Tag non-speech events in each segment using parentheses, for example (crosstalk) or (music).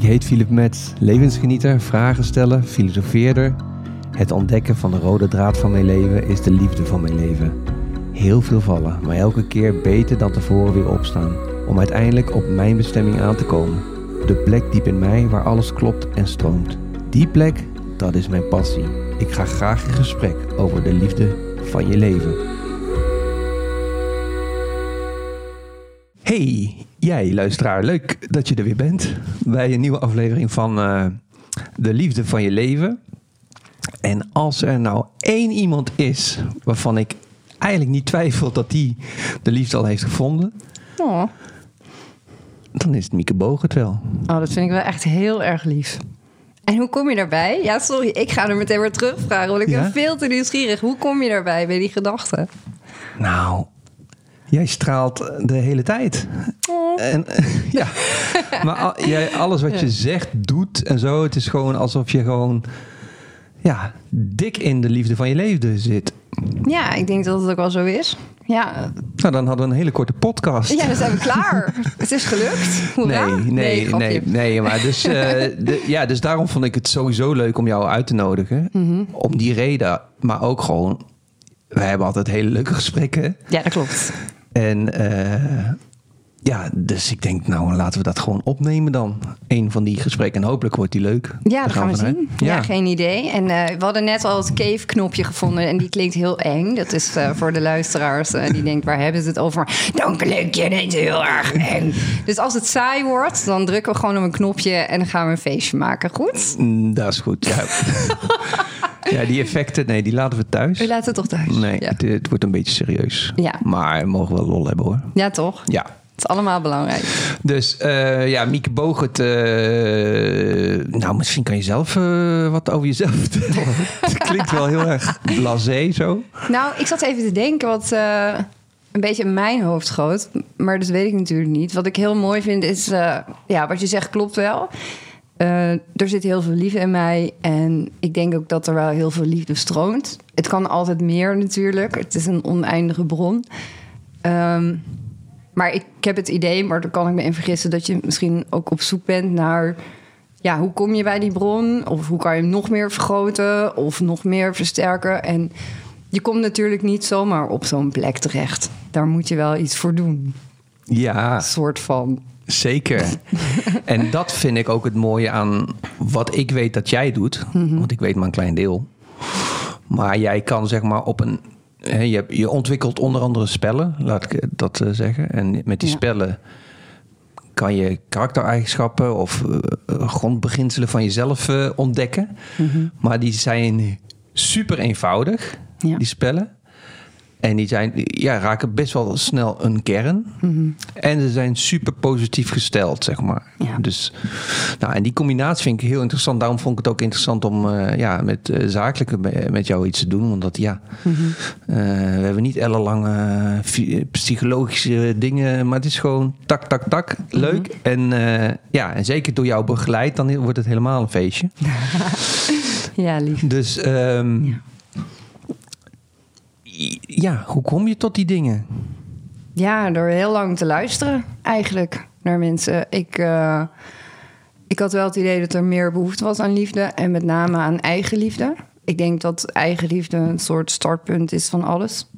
Ik heet Philip Metz, levensgenieter, vragen stellen, filosofeerder. Het ontdekken van de rode draad van mijn leven is de liefde van mijn leven. Heel veel vallen, maar elke keer beter dan tevoren weer opstaan. Om uiteindelijk op mijn bestemming aan te komen. De plek diep in mij waar alles klopt en stroomt. Die plek, dat is mijn passie. Ik ga graag in gesprek over de liefde van je leven. Hey, jij luisteraar, leuk dat je er weer bent bij een nieuwe aflevering van eh, De Liefde van je Leven. En als er nou één iemand is waarvan ik eigenlijk niet twijfel dat die de liefde al heeft gevonden, Oh. dan is het Mieke Boog het wel. oh, dat vind ik wel echt heel erg lief. En hoe kom je daarbij? Ja, sorry, ik ga er meteen weer terugvragen, want ik Ja? ben veel te nieuwsgierig. Hoe kom je daarbij bij die gedachte? Nou, jij straalt de hele tijd. Oh. En, (laughs) ja, maar al- jij, alles wat je zegt, doet en zo, het is gewoon alsof je gewoon ja, dik in de liefde van je leven zit. Ja, ik denk dat het ook wel zo is. Ja, Nou, dan hadden we een hele korte podcast. ja dan zijn we klaar. (laughs) het is gelukt. Hoera. Nee, nee, grapje. nee, nee, maar dus, eh, (laughs) de, ja, dus daarom vond ik het sowieso leuk om jou uit te nodigen. Mhm. Om die reden, maar ook gewoon, wij hebben altijd hele leuke gesprekken. Ja, dat klopt. En eh, ja, dus ik denk, nou laten we dat gewoon opnemen dan. Een van die gesprekken. En hopelijk wordt die leuk. Ja, dat gaan we vanuit. zien. Ja. geen idee. En eh, we hadden net al het cave-knopje gevonden en die klinkt heel eng. Dat is eh, voor de luisteraars die denken, waar hebben ze het over? Dan klinkt je niet heel erg eng. Dus als het saai wordt, dan drukken we gewoon op een knopje en dan gaan we een feestje maken. Goed? Mm, dat is goed, ja. (laughs) (laughs) ja, die effecten, nee, die laten we thuis. We laten het toch thuis? Nee, Ja, het, het wordt een beetje serieus. Ja. Maar we mogen wel lol hebben hoor. ja toch? Ja. Het is allemaal belangrijk. Dus eh, ja, Mieke Bogert. eh, nou, misschien kan je zelf eh, wat over jezelf (laughs) vertellen. het klinkt wel heel erg blasé zo. Nou, ik zat even te denken wat een beetje in mijn hoofd schoot. Maar dat weet ik natuurlijk niet. Wat ik heel mooi vind is... ja, wat je zegt klopt wel. Eh, er zit heel veel liefde in mij. En ik denk ook dat er wel heel veel liefde stroomt. Het kan altijd meer natuurlijk. Het is een oneindige bron. Ehm, maar ik, ik heb het idee, maar daar kan ik me in vergissen... dat je misschien ook op zoek bent naar... Ja, hoe kom je bij die bron? Of hoe kan je hem nog meer vergroten? Of nog meer versterken? En je komt natuurlijk niet zomaar op zo'n plek terecht. Daar moet je wel iets voor doen. Ja, Een soort van... zeker. (laughs) en dat vind ik ook het mooie aan wat ik weet dat jij doet. Want ik weet maar een klein deel. Maar jij kan zeg maar op een. hè, je, je ontwikkelt onder andere spellen, laat ik dat eh, zeggen. En met die Ja. spellen kan je karaktereigenschappen of eh, grondbeginselen van jezelf eh, ontdekken. Maar die zijn super eenvoudig, Ja. die spellen. En die zijn, ja, raken best wel snel een kern. En ze zijn super positief gesteld, zeg maar. Ja. Dus, nou, en die combinatie vind ik heel interessant. Daarom vond ik het ook interessant om eh, ja, met eh, zakelijke met jou iets te doen. Omdat ja, eh, we hebben niet ellenlange psychologische dingen. Maar het is gewoon tak, tak, tak. Leuk. En ja, en zeker door jou begeleid, dan wordt het helemaal een feestje. (laughs) Ja, lief. Dus ehm, Ja. Ja, hoe kom je tot die dingen? Ja, door heel lang te luisteren eigenlijk naar mensen. Ik, eh, ik had wel het idee dat er meer behoefte was aan liefde. En met name aan eigenliefde. Ik denk dat eigenliefde een soort startpunt is van alles.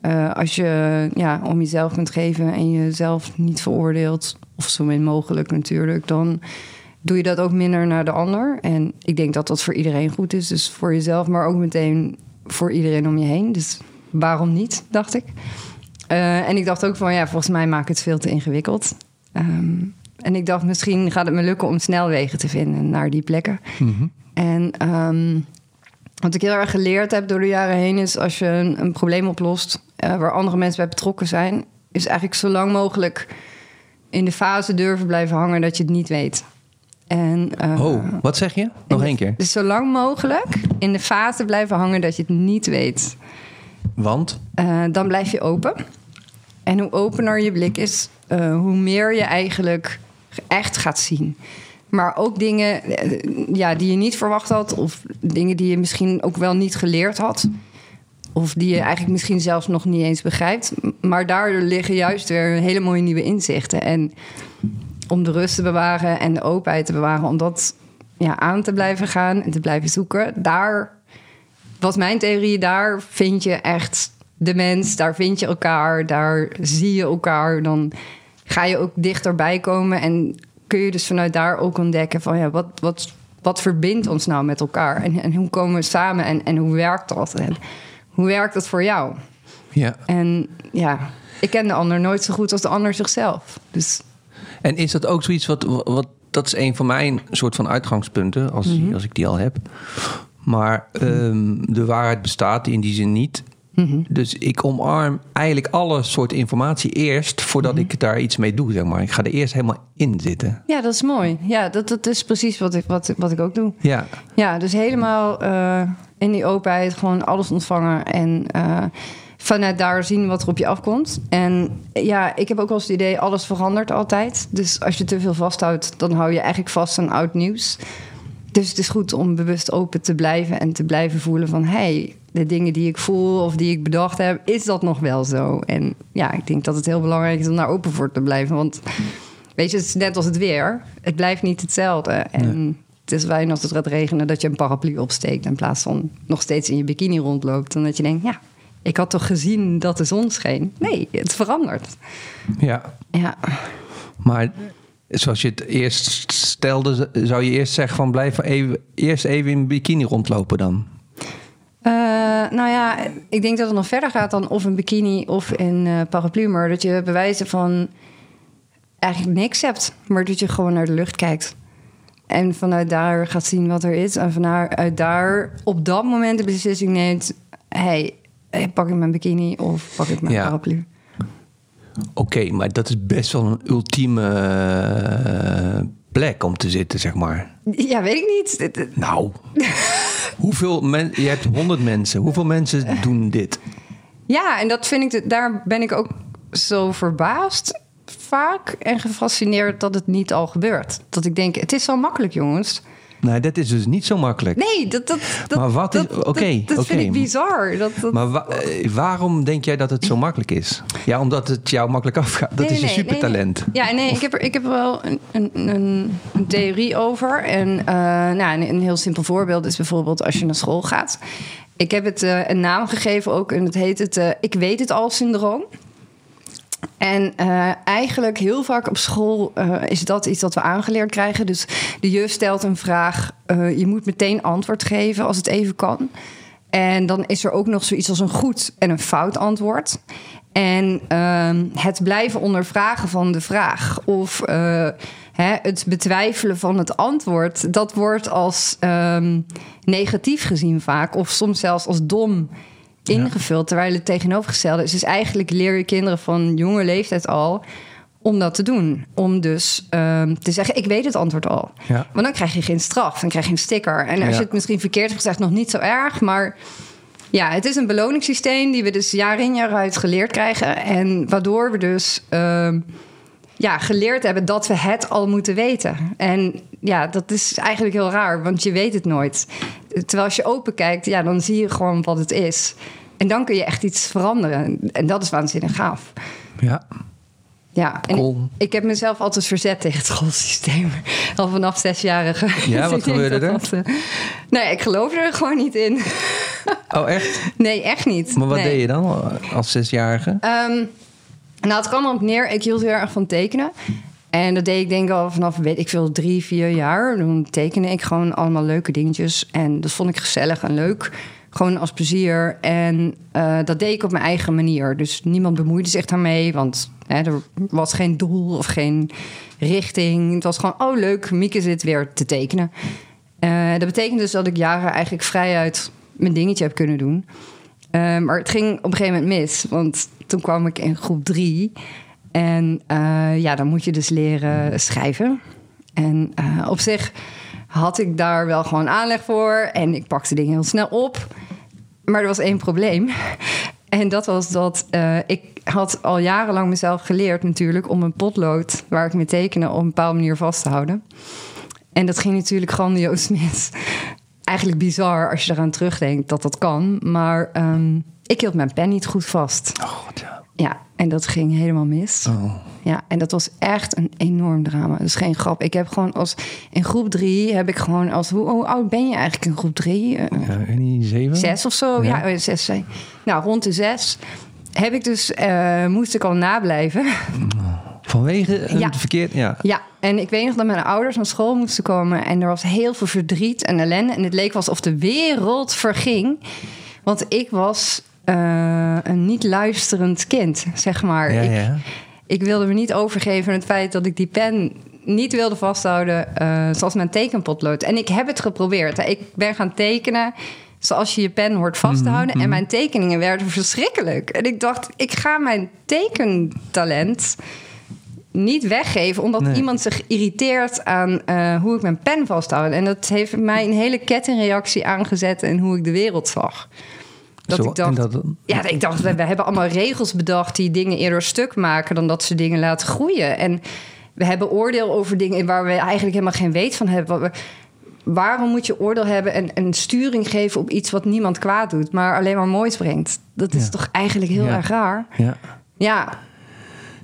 Eh, als je ja, om jezelf kunt geven en jezelf niet veroordeelt... of zo min mogelijk natuurlijk... dan doe je dat ook minder naar de ander. En ik denk dat dat voor iedereen goed is. Dus voor jezelf, maar ook meteen voor iedereen om je heen. Dus waarom niet, dacht ik. Eh, en ik dacht ook van, ja, volgens mij maak ik het veel te ingewikkeld. Ehm, en ik dacht, misschien gaat het me lukken om snelwegen te vinden naar die plekken. En ehm, wat ik heel erg geleerd heb door de jaren heen is... als je een, een probleem oplost eh, waar andere mensen bij betrokken zijn... is eigenlijk zo lang mogelijk in de fase durven blijven hangen dat je het niet weet. En, eh, Oh, wat zeg je? Nog één keer. Dus zo lang mogelijk in de fase blijven hangen dat je het niet weet. Want? Eh, dan blijf je open. En hoe opener je blik is, eh, hoe meer je eigenlijk echt gaat zien. Maar ook dingen eh, ja, die je niet verwacht had, of dingen die je misschien ook wel niet geleerd had. Of die je eigenlijk misschien zelfs nog niet eens begrijpt. Maar daardoor liggen juist weer hele mooie nieuwe inzichten. En om de rust te bewaren en de openheid te bewaren, om dat ja, aan te blijven gaan en te blijven zoeken. Daar was mijn theorie, daar vind je echt de mens, daar vind je elkaar, daar zie je elkaar. Dan ga je ook dichterbij komen en kun je dus vanuit daar ook ontdekken van ja, wat, wat, wat verbindt ons nou met elkaar? En, en hoe komen we samen en, en hoe werkt dat? En hoe werkt dat voor jou? Ja. En ja, ik ken de ander nooit zo goed als de ander zichzelf. Dus En is dat ook zoiets wat, wat dat is een van mijn soort van uitgangspunten, als, Mhm. als ik die al heb. Maar ehm, de waarheid bestaat in die zin niet. Mhm. Dus ik omarm eigenlijk alle soorten informatie eerst voordat Mhm. ik daar iets mee doe, zeg maar. Ik ga er eerst helemaal in zitten. ja, dat is mooi. Ja, dat, dat is precies wat ik, wat, wat ik ook doe. Ja, Ja, dus helemaal eh, in die openheid gewoon alles ontvangen en eh, vanuit daar zien wat er op je afkomt. En ja, ik heb ook wel eens het idee, alles verandert altijd. Dus als je te veel vasthoudt, dan hou je eigenlijk vast aan oud nieuws. Dus het is goed om bewust open te blijven en te blijven voelen van... hey, de dingen die ik voel of die ik bedacht heb, is dat nog wel zo? En ja, ik denk dat het heel belangrijk is om daar open voor te blijven. Want weet je, het is net als het weer. Het blijft niet hetzelfde. En het is fijn als het gaat regenen dat je een paraplu opsteekt... in plaats van nog steeds in je bikini rondloopt. En dat je denkt, ja, ik had toch gezien dat de zon scheen? Nee, het verandert. ja. Ja, Maar zoals je het eerst stelde, zou je eerst zeggen van blijf even, eerst even in bikini rondlopen dan. Eh, nou ja, ik denk dat het nog verder gaat dan of een bikini of een eh, paraplu. Maar dat je bewijzen van eigenlijk niks hebt. Maar dat je gewoon naar de lucht kijkt. En vanuit daar gaat zien wat er is. En vanuit daar op dat moment de beslissing neemt... hey, eh, pak ik mijn bikini of pak ik mijn Ja. paraplu? Oké, maar dat is best wel een ultieme eh, plek om te zitten, zeg maar. Ja, weet ik niet. Nou, hoeveel mensen, je hebt honderd mensen. Hoeveel mensen doen dit? Ja, en dat vind ik, daar ben ik ook zo verbaasd vaak en gefascineerd dat het niet al gebeurt. Dat ik denk, het is zo makkelijk, jongens. Nou, dat is dus niet zo makkelijk. Nee, dat, dat, dat, Maar wat is- dat- oké, dat, vind ik bizar. Dat, dat, Maar wa- eh, waarom denk jij dat het zo makkelijk is? Ja, omdat het jou makkelijk afgaat. Dat Nee, is je nee, nee, supertalent. nee. Ja, nee, ik heb er, ik heb er wel een, een, een, een theorie over. En eh, nou, een, een heel simpel voorbeeld is bijvoorbeeld als je naar school gaat. Ik heb het eh, een naam gegeven ook en het heet het Ik weet het al syndroom. En eh, eigenlijk heel vaak op school eh, is dat iets dat we aangeleerd krijgen. Dus de juf stelt een vraag, eh, je moet meteen antwoord geven als het even kan. En dan is er ook nog zoiets als een goed en een fout antwoord. En ehm, het blijven ondervragen van de vraag of hè, het betwijfelen van het antwoord, dat wordt als ehm, negatief gezien vaak, of soms zelfs als dom ingevuld, terwijl het tegenovergestelde is. Dus eigenlijk leer je kinderen van jonge leeftijd al om dat te doen. Om dus ehm, te zeggen, ik weet het antwoord al. Ja. Want dan krijg je geen straf, dan krijg je een sticker. En als Ja. je het misschien verkeerd hebt gezegd, nog niet zo erg, maar... Ja, het is een beloningssysteem die we dus jaar in jaar uit geleerd krijgen. En waardoor we dus ehm, ja, geleerd hebben dat we het al moeten weten. En ja, dat is eigenlijk heel raar, want je weet het nooit. Terwijl als je open kijkt, ja, dan zie je gewoon wat het is. En dan kun je echt iets veranderen. En dat is waanzinnig gaaf. Ja. Ja, en Cool. ik, ik heb mezelf altijd verzet tegen het schoolsysteem. (laughs) Al vanaf zesjarige. Ja, wat (laughs) gebeurde dat, eh, nee, ik geloof er gewoon niet in. Oh, echt? Nee, echt niet. Maar wat Nee. deed je dan als zesjarige? Ehm, nou, het kwam erop neer. Ik hield heel erg van tekenen. En dat deed ik denk ik al vanaf, weet ik veel, drie, vier jaar. Dan tekende ik gewoon allemaal leuke dingetjes. En dat vond ik gezellig en leuk. Gewoon als plezier. En eh, dat deed ik op mijn eigen manier. Dus niemand bemoeide zich daarmee. Want hè, er was geen doel of geen richting. Het was gewoon, oh leuk, Mieke zit weer te tekenen. Eh, dat betekent dus dat ik jaren eigenlijk vrijuit mijn dingetje heb kunnen doen. Eh, maar het ging op een gegeven moment mis. Want toen kwam ik in groep drie. En eh, ja, dan moet je dus leren schrijven. En eh, op zich had ik daar wel gewoon aanleg voor. En ik pakte dingen heel snel op. Maar er was één probleem. (laughs) En dat was dat eh, ik had al jarenlang mezelf geleerd natuurlijk... om een potlood waar ik mee tekenen op een bepaalde manier vast te houden. En dat ging natuurlijk grandioos (laughs) mis. Eigenlijk bizar als je eraan terugdenkt dat dat kan. Maar ehm, ik hield mijn pen niet goed vast. Oh, god, ja. Ja, En dat ging helemaal mis. Oh. Ja, en dat was echt een enorm drama. Dat is geen grap. Ik heb gewoon als in groep drie heb ik gewoon als hoe, hoe oud ben je eigenlijk in groep drie? Eh, Ja, die zeven? zes of zo. Ja, Ja. oh, zes. zei- Nou, rond de zes heb ik dus eh, moest ik al nablijven. Vanwege een Ja. verkeerd... Ja. Ja, en ik weet nog dat mijn ouders naar school moesten komen en er was heel veel verdriet en ellende en het leek alsof de wereld verging, want ik was eh, een niet luisterend kind, zeg maar. Ja, ik, ja. ik wilde me niet overgeven aan het feit dat ik die pen niet wilde vasthouden eh, zoals mijn tekenpotlood. En ik heb het geprobeerd. hè. Ik ben gaan tekenen zoals je je pen hoort vast te Mhm, houden. En mijn tekeningen werden verschrikkelijk. En ik dacht, ik ga mijn tekentalent niet weggeven... omdat Nee. iemand zich irriteert aan eh, hoe ik mijn pen vasthoud. En dat heeft mij een hele kettingreactie aangezet... in hoe ik de wereld zag. Dat Zo, ik dacht, en dat- ja, ik dacht, we, we hebben allemaal regels bedacht die dingen eerder stuk maken dan dat ze dingen laten groeien. En we hebben oordeel over dingen waar we eigenlijk helemaal geen weet van hebben. Waarom moet je oordeel hebben en een sturing geven op iets wat niemand kwaad doet, maar alleen maar moois brengt? Dat is Ja. toch eigenlijk heel Ja. erg raar? Ja. Ja,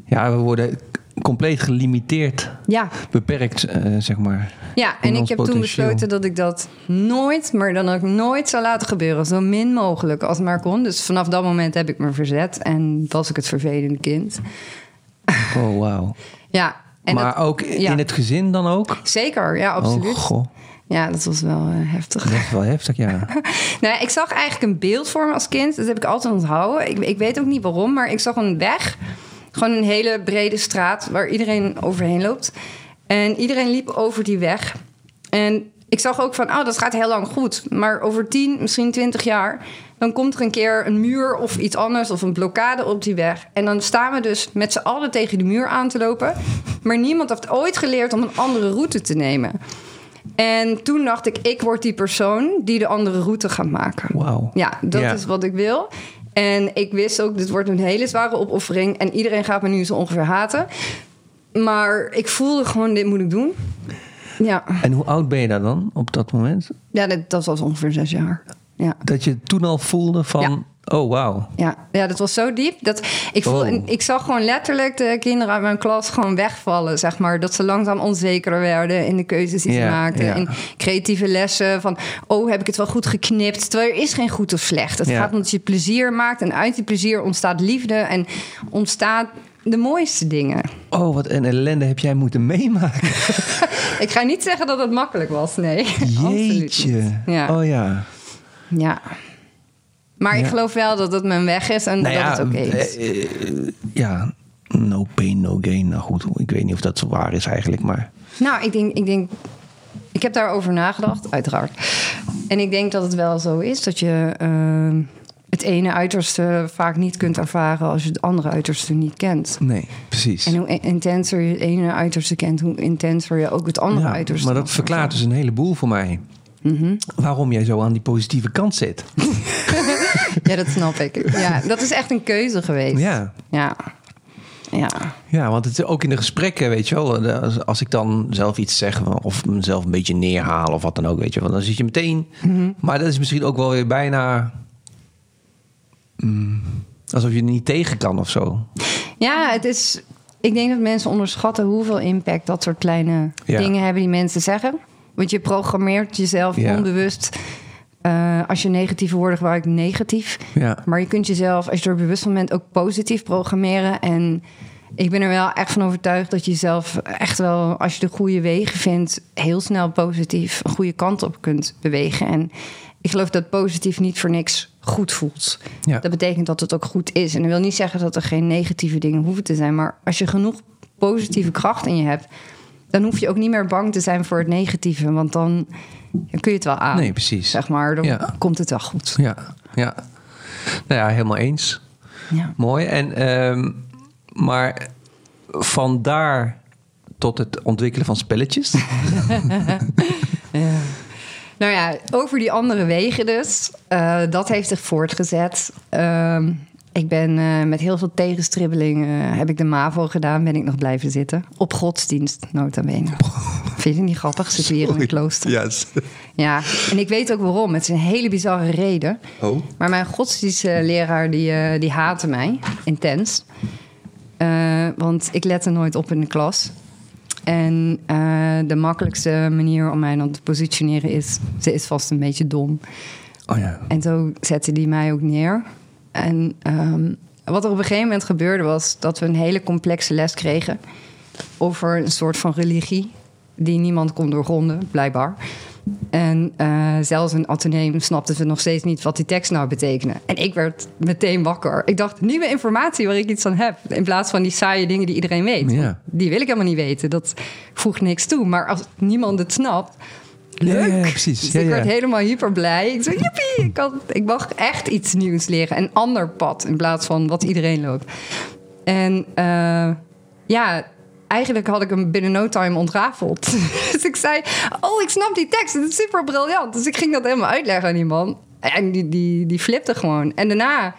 ja, we worden compleet gelimiteerd, ja. beperkt, eh, zeg maar. Ja, en ik heb toen besloten dat ik dat nooit, maar dan ook nooit zou laten gebeuren. Zo min mogelijk als het maar kon. Dus vanaf dat moment heb ik me verzet en was ik het vervelende kind. Oh, wauw. (laughs) Ja, en Maar dat, ook in het gezin dan ook? zeker, ja, absoluut. Oh, goh. Ja, dat was wel eh, heftig. Dat is wel (laughs) heftig, ja. Nou, ik zag eigenlijk een beeld voor me als kind. Dat heb ik altijd onthouden. Ik, ik weet ook niet waarom, maar ik zag een weg. Gewoon een hele brede straat waar iedereen overheen loopt. En iedereen liep over die weg. En ik zag ook van, oh, dat gaat heel lang goed. Maar over 10, misschien 20 jaar... dan komt er een keer een muur of iets anders... of een blokkade op die weg. En dan staan we dus met z'n allen tegen die muur aan te lopen. Maar niemand heeft ooit geleerd om een andere route te nemen. En toen dacht ik, ik word die persoon die de andere route gaat maken. Wauw. Ja, dat is wat ik wil. En ik wist ook, dit wordt een hele zware opoffering. En iedereen gaat me nu zo ongeveer haten. Maar ik voelde gewoon, dit moet ik doen. Ja, En hoe oud ben je daar dan op dat moment? ja dat, dat was ongeveer zes jaar. Ja. Dat je toen al voelde van, oh wauw. Ja, ja, dat was zo diep. Dat ik, voel, Oh. ik zag gewoon letterlijk de kinderen uit mijn klas gewoon wegvallen, zeg maar. Dat ze langzaam onzekerder werden in de keuzes die ze maakten. ja. In creatieve lessen van, oh, heb ik het wel goed geknipt? Terwijl er is geen goed of slecht. Het gaat om dat je plezier maakt. En uit die plezier ontstaat liefde en ontstaat de mooiste dingen. Oh, wat een ellende heb jij moeten meemaken. (laughs) Ik ga niet zeggen dat het makkelijk was, nee. Absoluut Jeetje. niet. Ja. Oh ja. ja. Maar ik geloof wel dat het mijn weg is en Nou dat ja, het oké is. eh, eh, ja, no pain, no gain. Nou goed, ik weet niet of dat zo waar is eigenlijk, maar... Nou, ik denk, ik denk. Ik heb daarover nagedacht, uiteraard. En ik denk dat het wel zo is dat je ehm, het ene uiterste vaak niet kunt ervaren als je het andere uiterste niet kent. Nee, precies. En hoe in- intenser je het ene uiterste kent, hoe intenser je ook het andere Ja, uiterste. maar dat verklaart dus een heleboel voor mij. Mhm. Waarom jij zo aan die positieve kant zit. (laughs) Ja, dat snap ik. Ja, dat is echt een keuze geweest. Ja. Ja. Ja. Ja, want het is ook in de gesprekken, weet je wel. Als, ik dan zelf iets zeg of mezelf een beetje neerhaal of wat dan ook, weet je wel. Dan zit je meteen. Mhm. Maar dat is misschien ook wel weer bijna. mm, alsof je er niet tegen kan of zo. Ja, het is. Ik denk dat mensen onderschatten hoeveel impact dat soort kleine Ja. dingen hebben die mensen zeggen. Want je programmeert jezelf Ja. onbewust. Eh, als je negatieve woorden gebruikt, negatief. Ja. Maar je kunt jezelf, als je er bewust van bent, ook positief programmeren. En ik ben er wel echt van overtuigd dat je jezelf echt wel, als je de goede wegen vindt, heel snel positief een goede kant op kunt bewegen. En ik geloof dat positief niet voor niks goed voelt. Ja. Dat betekent dat het ook goed is. En dat wil niet zeggen dat er geen negatieve dingen hoeven te zijn. Maar als je genoeg positieve kracht in je hebt, dan hoef je ook niet meer bang te zijn voor het negatieve. Want dan, dan kun je het wel aan. Nee, precies. Zeg maar, dan Ja. komt het wel goed. Ja, ja. Nou ja, helemaal eens. Ja. Mooi. En, ehm, maar vandaar tot het ontwikkelen van spelletjes. (laughs) (laughs) Nou ja, over die andere wegen dus. Eh, dat heeft zich voortgezet. Ehm, ik ben eh, met heel veel tegenstribbeling... eh, heb ik de MAVO gedaan, ben ik nog blijven zitten. Op godsdienst, nota bene. (laughs) Vind je het niet grappig? Zitten we hier in een klooster. Yes. Ja, en ik weet ook waarom. Het is een hele bizarre reden. Oh. Maar mijn godsdienstleraar, die, eh, die haatte mij intens. Want ik lette nooit op in de klas. En de makkelijkste manier om mij dan te positioneren is... ze is vast een beetje dom. Oh ja. En zo zette die mij ook neer. En ehm, wat er op een gegeven moment gebeurde was... dat we een hele complexe les kregen... over een soort van religie... die niemand kon doorgronden, blijkbaar. En eh, zelfs een ateneum snapte ze nog steeds niet wat die tekst nou betekende. En ik werd meteen wakker. Ik dacht, nieuwe informatie waar ik iets aan heb. In plaats van die saaie dingen die iedereen weet. Ja. Die wil ik helemaal niet weten. Dat voegt niks toe. Maar als niemand het snapt, leuk. Ja, ja, precies. Dus ik werd helemaal hyper blij. Ik zei, joepie, ik, kan, ik mag echt iets nieuws leren. Een ander pad in plaats van wat iedereen loopt. En eh, ja, eigenlijk had ik hem binnen no time ontrafeld. (laughs) dus ik zei, oh, ik snap die tekst. Het is super briljant. Dus ik ging dat helemaal uitleggen aan die man. En die, die, die flipte gewoon. En daarna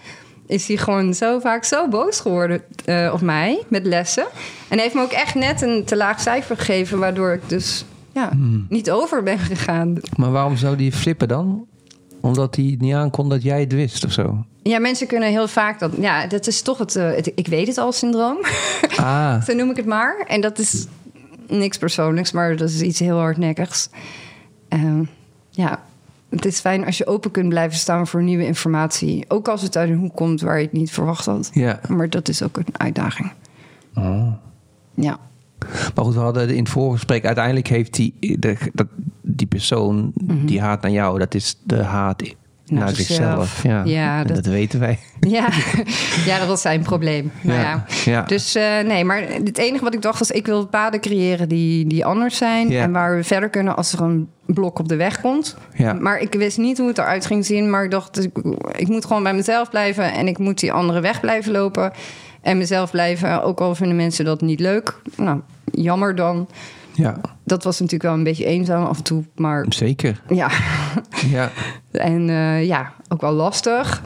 is hij gewoon zo vaak zo boos geworden eh, op mij met lessen. En hij heeft me ook echt net een te laag cijfer gegeven... waardoor ik dus ja, niet over ben gegaan. Maar waarom zou die flippen dan? Omdat hij niet aankon dat jij het wist of zo? Ja, mensen kunnen heel vaak dat. Ja, dat is toch het. eh, het ik weet het al syndroom. Ah, (laughs) Zo noem ik het maar. En dat is niks persoonlijks, maar dat is iets heel hardnekkigs. Ehm, ja, het is fijn als je open kunt blijven staan voor nieuwe informatie. Ook als het uit een hoek komt waar je het niet verwacht had. ja. Maar dat is ook een uitdaging. Oh. Ja. Maar goed, we hadden in het voorgesprek... uiteindelijk heeft die, de, dat, die persoon die haat naar jou... dat is de haat naar, Mhm. Naar zichzelf. Ja, Ja, dat... dat- weten wij. Ja. (laughs) ja, dat was zijn probleem. Nou Ja, ja. ja. Dus eh, nee, maar het enige wat ik dacht was... ik wil paden creëren die, die anders zijn... En waar we verder kunnen als er een blok op de weg komt. Maar ik wist niet hoe het eruit ging zien... maar ik dacht, ik, ik moet gewoon bij mezelf blijven... en ik moet die andere weg blijven lopen... en mezelf blijven, ook al vinden mensen dat niet leuk. Nou, jammer dan. Ja, Dat was natuurlijk wel een beetje eenzaam af en toe, maar zeker. ja... (laughs) Ja. En eh, ja, ook wel lastig.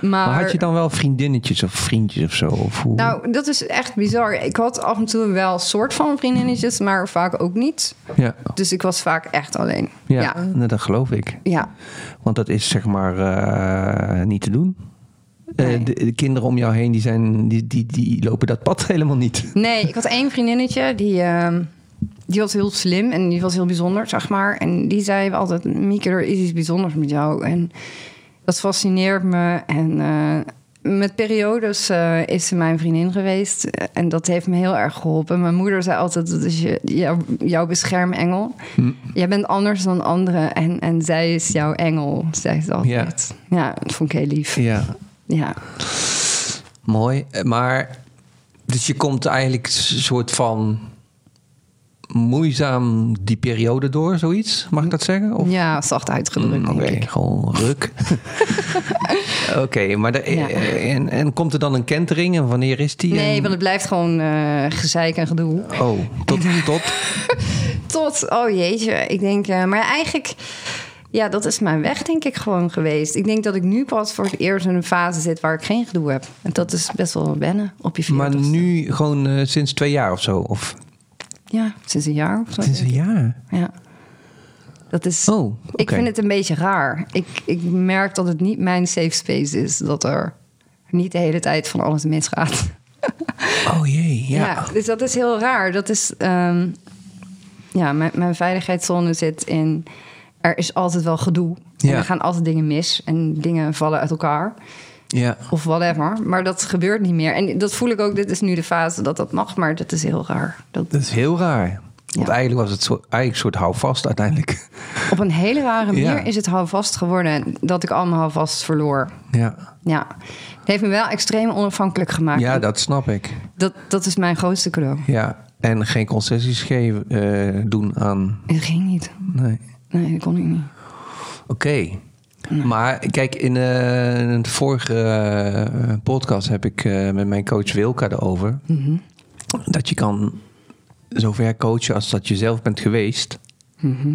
Maar, Maar had je dan wel vriendinnetjes of vriendjes of zo? Of hoe? Nou, dat is echt bizar. Ik had af en toe wel een soort van vriendinnetjes, maar vaak ook niet. ja. Dus ik was vaak echt alleen. Ja, Ja. nou, dat geloof ik. Ja. Want dat is zeg maar eh, niet te doen. Eh, de, de kinderen om jou heen die, zijn, die, die, die lopen dat pad (laughs) helemaal niet. Nee, ik had één vriendinnetje die, ehm, die was heel slim en die was heel bijzonder, zeg maar. En die zei altijd: Mieke, er is iets bijzonders met jou. En dat fascineert me. En eh, met periodes eh, is ze mijn vriendin geweest. En dat heeft me heel erg geholpen. Mijn moeder zei altijd: dat is je, jou, jouw beschermengel. Jij bent anders dan anderen. En, en zij is jouw engel, zei ze altijd. Ja. dat vond ik heel lief. Ja, Ja. mooi. Maar, dus je komt eigenlijk een soort van moeizaam die periode door, zoiets? Mag ik dat zeggen? Of? ja, zacht uitgedrukt, Mm, Oké, gewoon ruk. (laughs) Oké, maar de, Ja. eh, en, en komt er dan een kentering en wanneer is die? Nee, En- want het blijft gewoon eh gezeik en gedoe. Oh, tot, (laughs) tot? Tot, oh jeetje, ik denk, eh, maar eigenlijk, ja, dat is mijn weg, denk ik, gewoon geweest. Ik denk dat ik nu pas voor het eerst in een fase zit waar ik geen gedoe heb. En dat is best wel wennen op je Maar veertigste. nu gewoon eh, sinds twee jaar of zo? Of Ja, sinds een jaar of zo. sinds een jaar? Ja. Dat is, Oh, ik vind het een beetje raar. Ik, ik merk dat het niet mijn safe space is. Dat er niet de hele tijd van alles misgaat. (laughs) Oh jee, ja. Ja. dus dat is heel raar. Dat is, ehm, ja, mijn, mijn veiligheidszone zit in, er is altijd wel gedoe. En Ja. er gaan altijd dingen mis en dingen vallen uit elkaar. ja. Of whatever. Maar dat gebeurt niet meer. En dat voel ik ook, dit is nu de fase dat dat mag, maar dat is heel raar. Dat, Dat is heel raar. Want Ja. eigenlijk was het zo, eigenlijk soort houvast uiteindelijk. op een hele rare (laughs) manier Ja. is het houvast geworden dat ik allemaal houvast verloor. Ja, Ja, het heeft me wel extreem onafhankelijk gemaakt. ja dat snap ik. dat, dat is mijn grootste cadeau. Ja, en geen concessies geven, eh, doen aan... Het ging niet. Nee. Nee, dat kon ik niet. Oké. Maar kijk, in eh, een vorige eh, podcast heb ik eh, met mijn coach Wilka erover. Mhm. Dat je kan zover coachen als dat je zelf bent geweest. Mhm.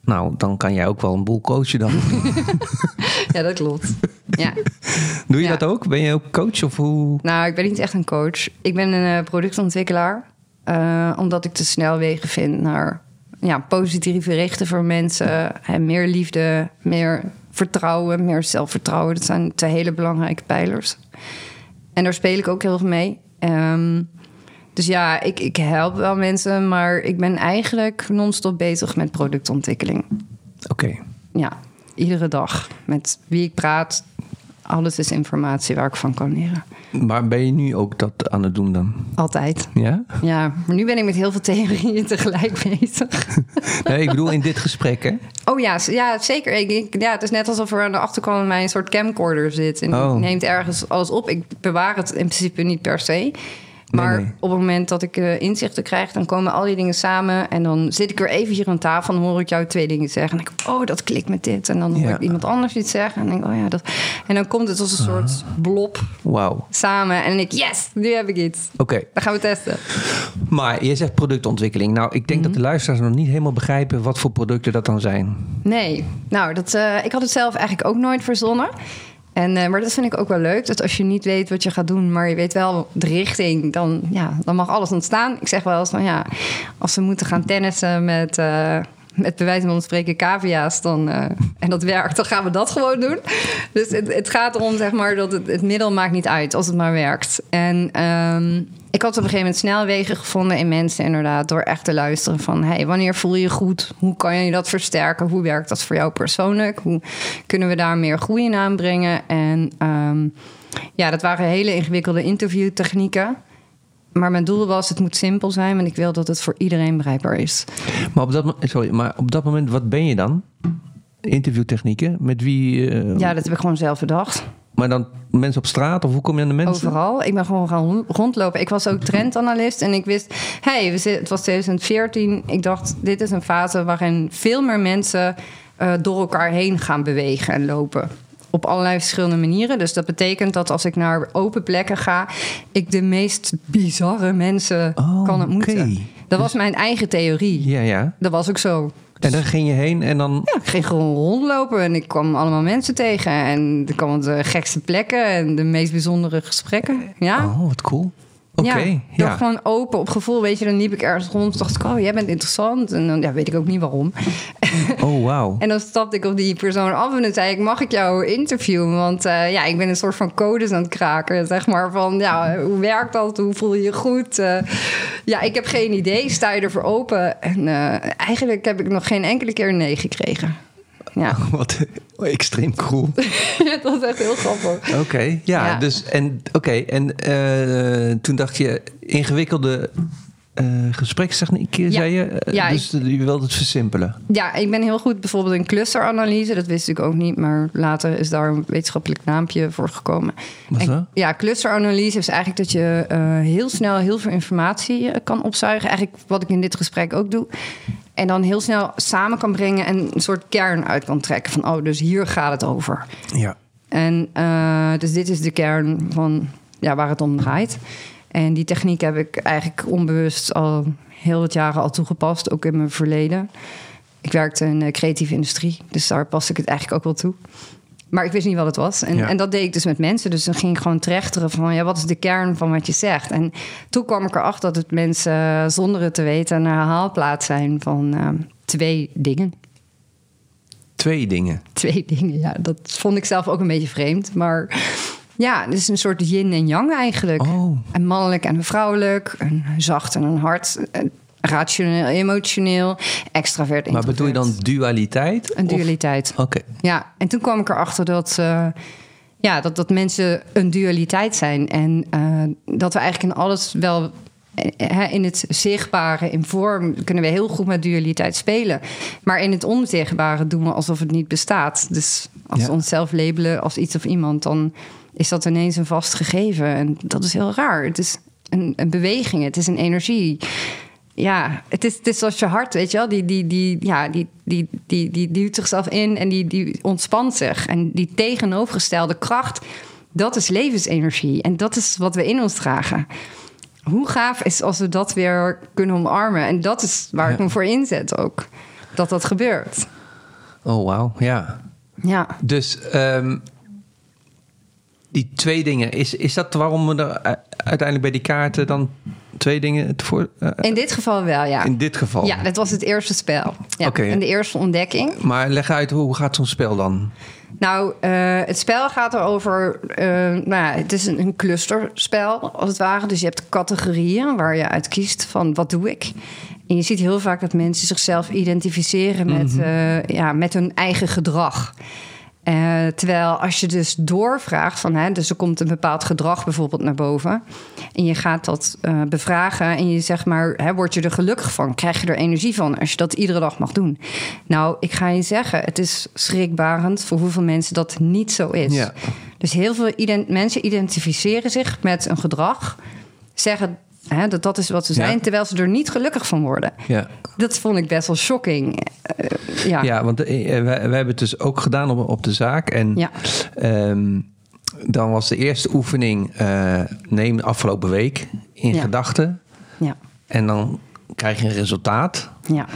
Nou, dan kan jij ook wel een boel coachen dan. (laughs) Ja, dat klopt. Ja. Doe je Ja. dat ook? Ben je ook coach of hoe? Nou, ik ben niet echt een coach. Ik ben een eh, productontwikkelaar. eh, omdat ik te snel wegen vind naar ja, positieve richten voor mensen. En meer liefde, meer vertrouwen, meer zelfvertrouwen. Dat zijn twee hele belangrijke pijlers. En daar speel ik ook heel veel mee. Ehm, dus ja, ik, ik help wel mensen, maar ik ben eigenlijk non-stop bezig met productontwikkeling. Oké. Ja, iedere dag. Met wie ik praat, alles is informatie waar ik van kan leren. Maar ben je nu ook dat aan het doen dan? Altijd. Ja? Ja, maar nu ben ik met heel veel theorieën (laughs) tegelijk bezig. (laughs) Nee, ik bedoel in dit gesprek, hè? Oh ja, ja zeker. Ik, ja, het is net alsof er aan de achterkant van mij een soort camcorder zit. En Oh. neemt ergens alles op. Ik bewaar het in principe niet per se. Maar nee. op het moment dat ik eh, inzichten krijg, dan komen al die dingen samen. En dan zit ik weer even hier aan tafel en hoor ik jou twee dingen zeggen. En ik, oh, dat klikt met dit. En dan hoor Ja. ik iemand anders iets zeggen. En dan denk oh ja, dat. En dan komt het als een soort blob Wauw. samen. En ik, yes, nu heb ik iets. Oké. Dan gaan we testen. Maar je zegt productontwikkeling. Nou, ik denk dat Mhm. de luisteraars nog niet helemaal begrijpen wat voor producten dat dan zijn. Nee, nou, dat, eh, ik had het zelf eigenlijk ook nooit verzonnen. En, eh, maar dat vind ik ook wel leuk. Dat als je niet weet wat je gaat doen, maar je weet wel de richting, dan, ja, dan mag alles ontstaan. Ik zeg wel eens van ja, als we moeten gaan tennissen met, eh, met bij wijze van spreken cavia's, dan, eh, en dat werkt, dan gaan we dat gewoon doen. Dus het, het gaat erom zeg maar dat het, het middel maakt niet uit als het maar werkt. En ehm, ik had op een gegeven moment snelwegen gevonden in mensen inderdaad door echt te luisteren van hey, wanneer voel je je goed? Hoe kan je dat versterken? Hoe werkt dat voor jou persoonlijk? Hoe kunnen we daar meer groei in aanbrengen? En ehm, ja, dat waren hele ingewikkelde interviewtechnieken. Maar mijn doel was, het moet simpel zijn, want ik wil dat het voor iedereen bereikbaar is. Maar op dat, sorry, maar op dat moment, wat ben je dan? Interviewtechnieken? Met wie? eh, Ja, dat heb ik gewoon zelf bedacht. Maar dan mensen op straat? Of hoe kom je aan de mensen? Overal. Ik ben gewoon gaan rondlopen. Ik was ook trendanalist en ik wist... hey, we zitten- het was 2014. Ik dacht, dit is een fase waarin veel meer mensen... eh, door elkaar heen gaan bewegen en lopen. Op allerlei verschillende manieren. Dus dat betekent dat als ik naar open plekken ga... ik de meest bizarre mensen Oh, kan ontmoeten. Dat was mijn eigen theorie. Ja, ja. Dat was ook zo. En dan ging je heen en dan... Ja, ik ging gewoon rondlopen en ik kwam allemaal mensen tegen. En er kwamen de gekste plekken en de meest bijzondere gesprekken. Ja. Oh, wat cool. Oké, Ja, ja. gewoon open op gevoel. Weet je, dan liep ik ergens rond. en dacht ik, oh, jij bent interessant. En dan ja, weet ik ook niet waarom. (laughs) Oh, wauw. En dan stapte ik op die persoon af en dan zei ik, mag ik jou interviewen? Want eh, ja, ik ben een soort van codes aan het kraken. Zeg maar van, ja, hoe werkt dat? Hoe voel je je goed? Eh, ja, ik heb geen idee. Sta je ervoor open? En eh, eigenlijk heb ik nog geen enkele keer nee gekregen. Ja, (laughs) Wat extreem cool. (laughs) dat is echt heel grappig. Oké, ja, Ja. Dus en oké, en eh, toen dacht je ingewikkelde eh gesprekstechnieken, zei je? Ja, dus je wilde het versimpelen. Ja, ik ben heel goed bijvoorbeeld in clusteranalyse. Dat wist ik ook niet, maar later is daar een wetenschappelijk naampje voor gekomen. Wat En- dat? Ja, clusteranalyse is eigenlijk dat je heel snel heel veel informatie kan opzuigen. Eigenlijk wat ik in dit gesprek ook doe. En dan heel snel samen kan brengen en een soort kern uit kan trekken. Van, oh, dus hier gaat het over. Ja. En eh, dus dit is de kern van ja, waar het om draait. En die techniek heb ik eigenlijk onbewust al heel wat jaren al toegepast, ook in mijn verleden. Ik werkte in de creatieve industrie, dus daar paste ik het eigenlijk ook wel toe. Maar ik wist niet wat het was. En, Ja. en dat deed ik dus met mensen. Dus dan ging ik gewoon trechteren van... ja, wat is de kern van wat je zegt? En toen kwam ik erachter dat het mensen eh, zonder het te weten... een herhaalplaats zijn van eh, twee dingen. Twee dingen. Twee dingen, ja. Dat vond ik zelf ook een beetje vreemd. Maar ja, het is een soort yin en yang eigenlijk. Oh. Een mannelijk en een vrouwelijk. Een zacht en een hard. Rationeel, emotioneel. Extravert, Maar bedoel je dan dualiteit? Een dualiteit. Oké. Ja, en toen kwam ik erachter dat, eh, ja, dat, dat mensen een dualiteit zijn. En eh, dat we eigenlijk in alles wel. eh, In het zichtbare, in vorm, kunnen we heel goed met dualiteit spelen. Maar in het onzichtbare doen we alsof het niet bestaat. Dus als Ja. we onszelf labelen als iets of iemand, dan is dat ineens een vast gegeven. En dat is heel raar. Het is een, een beweging, het is een energie. Ja, het is, het is zoals je hart, weet je wel. Die, die, die, ja, die, die, die, die duwt zichzelf in en die, die ontspant zich. En die tegenovergestelde kracht, dat is levensenergie. En dat is wat we in ons dragen. Hoe gaaf is als we dat weer kunnen omarmen. En dat is waar ik me voor inzet ook. Dat dat gebeurt. Oh, wauw. Ja. Ja. Dus ehm, die twee dingen, is, is dat waarom we er uiteindelijk bij die kaarten dan twee dingen voor, uh, In dit geval wel, ja. In dit geval? Ja, dat was het eerste spel. Ja, Oké. En de eerste ontdekking. Maar leg uit, hoe gaat zo'n spel dan? Nou, uh, het spel gaat erover. Uh, nou ja, het is een, een, clusterspel, als het ware. Dus je hebt categorieën waar je uit kiest van wat doe ik. En je ziet heel vaak dat mensen zichzelf identificeren met, mm -hmm. ja, met hun eigen gedrag. Uh, terwijl als je dus doorvraagt van, hè, dus er komt een bepaald gedrag bijvoorbeeld naar boven. En je gaat dat uh, bevragen en je zegt maar, hè, word je er gelukkig van? Krijg je er energie van als je dat iedere dag mag doen? Nou, ik ga je zeggen, het is schrikbarend voor hoeveel mensen dat niet zo is. Ja. Dus heel veel ident mensen identificeren zich met een gedrag, zeggen Hè, dat dat is wat ze zijn, Ja. terwijl ze er niet gelukkig van worden. Ja, Dat vond ik best wel shocking. Eh, ja. ja want uh, wij, wij hebben het dus ook gedaan op, op de zaak. En Ja. ehm, dan was de eerste oefening, eh, neem de afgelopen week in Ja. gedachten. ja, En dan krijg je een resultaat. ja,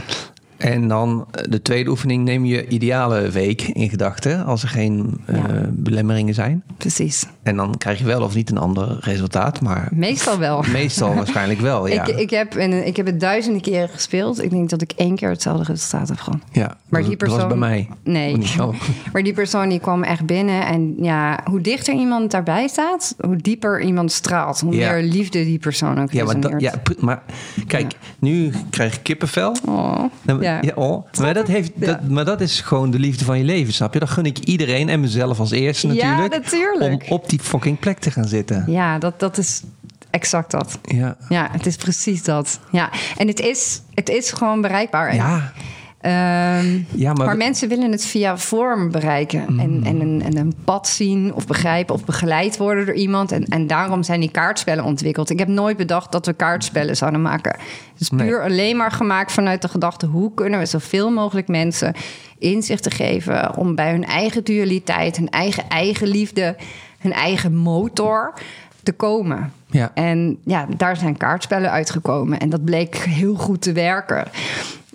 En dan eh, de tweede oefening, neem je ideale week in gedachten. Als er geen eh, belemmeringen zijn. precies. En dan krijg je wel of niet een ander resultaat. Maar Meestal wel. (laughs) meestal waarschijnlijk wel, ja. Ik, ik, heb, en ik heb het duizenden keren gespeeld. Ik denk dat ik één keer hetzelfde resultaat heb gehad. ja, Maar dat, die dat was persoon- bij mij. Nee. Oh. (laughs) Maar die persoon die kwam echt binnen. En ja, hoe dichter iemand daarbij staat, hoe dieper iemand straalt. Hoe Ja. meer liefde die persoon ook Ja, maar, ja, maar kijk, nu krijg je kippenvel. Oh, ja. ja, oh, maar, dat heeft, Ja. dat, maar dat is gewoon de liefde van je leven, snap je? Dat gun ik iedereen en mezelf als eerste natuurlijk. Ja, natuurlijk. Om op die fucking plek te gaan zitten. Ja, dat, dat is exact dat. Ja. Ja, het is precies dat. Ja, en het is, het is gewoon bereikbaar. Ja, ehm, ja maar, maar mensen willen het via vorm bereiken. Mm. En, en, een, en een pad zien of begrijpen of begeleid worden door iemand. En, en daarom zijn die kaartspellen ontwikkeld. Ik heb nooit bedacht dat we kaartspellen zouden maken. Het is puur Nee. alleen maar gemaakt vanuit de gedachte... hoe kunnen we zoveel mogelijk mensen inzichten geven... om bij hun eigen dualiteit, hun eigen eigenliefde... hun eigen motor te komen. ja. En ja, daar zijn kaartspellen uitgekomen. En dat bleek heel goed te werken.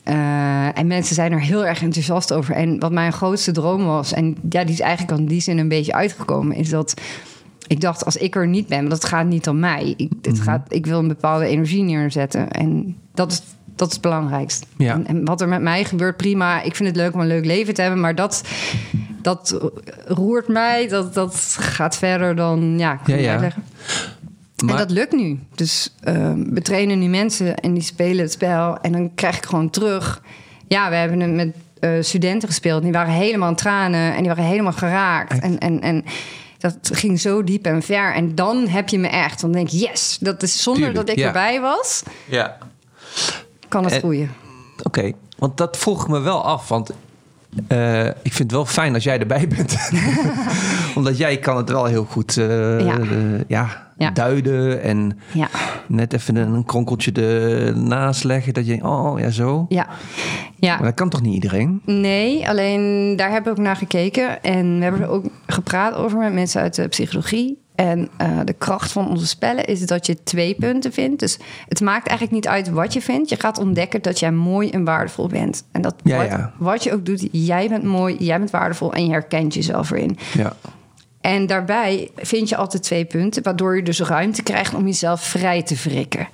Eh, en mensen zijn er heel erg enthousiast over. En wat mijn grootste droom was, en ja, die is eigenlijk in die zin een beetje uitgekomen, is dat ik dacht, als ik er niet ben, want dat gaat niet om mij. Ik, Mhm. gaat, ik wil een bepaalde energie neerzetten. En dat is, dat is het belangrijkst. Ja. En, en wat er met mij gebeurt, prima. Ik vind het leuk om een leuk leven te hebben, maar dat, dat roert mij. Dat, dat gaat verder dan, ja, kan Ja, niet ja. uitleggen. Maar, En dat lukt nu. Dus ehm, we trainen nu mensen en die spelen het spel. En dan krijg ik gewoon terug. Ja, we hebben het met eh, studenten gespeeld. Die waren helemaal aan tranen en die waren helemaal geraakt. En, en, en dat ging zo diep en ver. En dan heb je me echt. Dan denk ik, yes, dat is zonder Tuurlijk, dat ik ja. erbij was, ja. kan het En- groeien. Oké, want dat vroeg ik me wel af. Want eh, ik vind het wel fijn als jij erbij bent. (laughs) Omdat jij kan het wel heel goed Ja. eh, ja, Ja. duiden. En Ja, net even een kronkeltje ernaast leggen. Dat je denkt, oh ja, zo. ja, ja. Maar dat kan toch niet iedereen? Nee, alleen daar hebben we ook naar gekeken. En we hebben er ook gepraat over met mensen uit de psychologie. En eh, de kracht van onze spellen is dat je twee punten vindt. Dus het maakt eigenlijk niet uit wat je vindt. Je gaat ontdekken dat jij mooi en waardevol bent. En dat Ja, wat, ja. wat je ook doet, jij bent mooi, jij bent waardevol en je herkent jezelf erin. Ja. En daarbij vind je altijd twee punten, waardoor je dus ruimte krijgt om jezelf vrij te wrikken.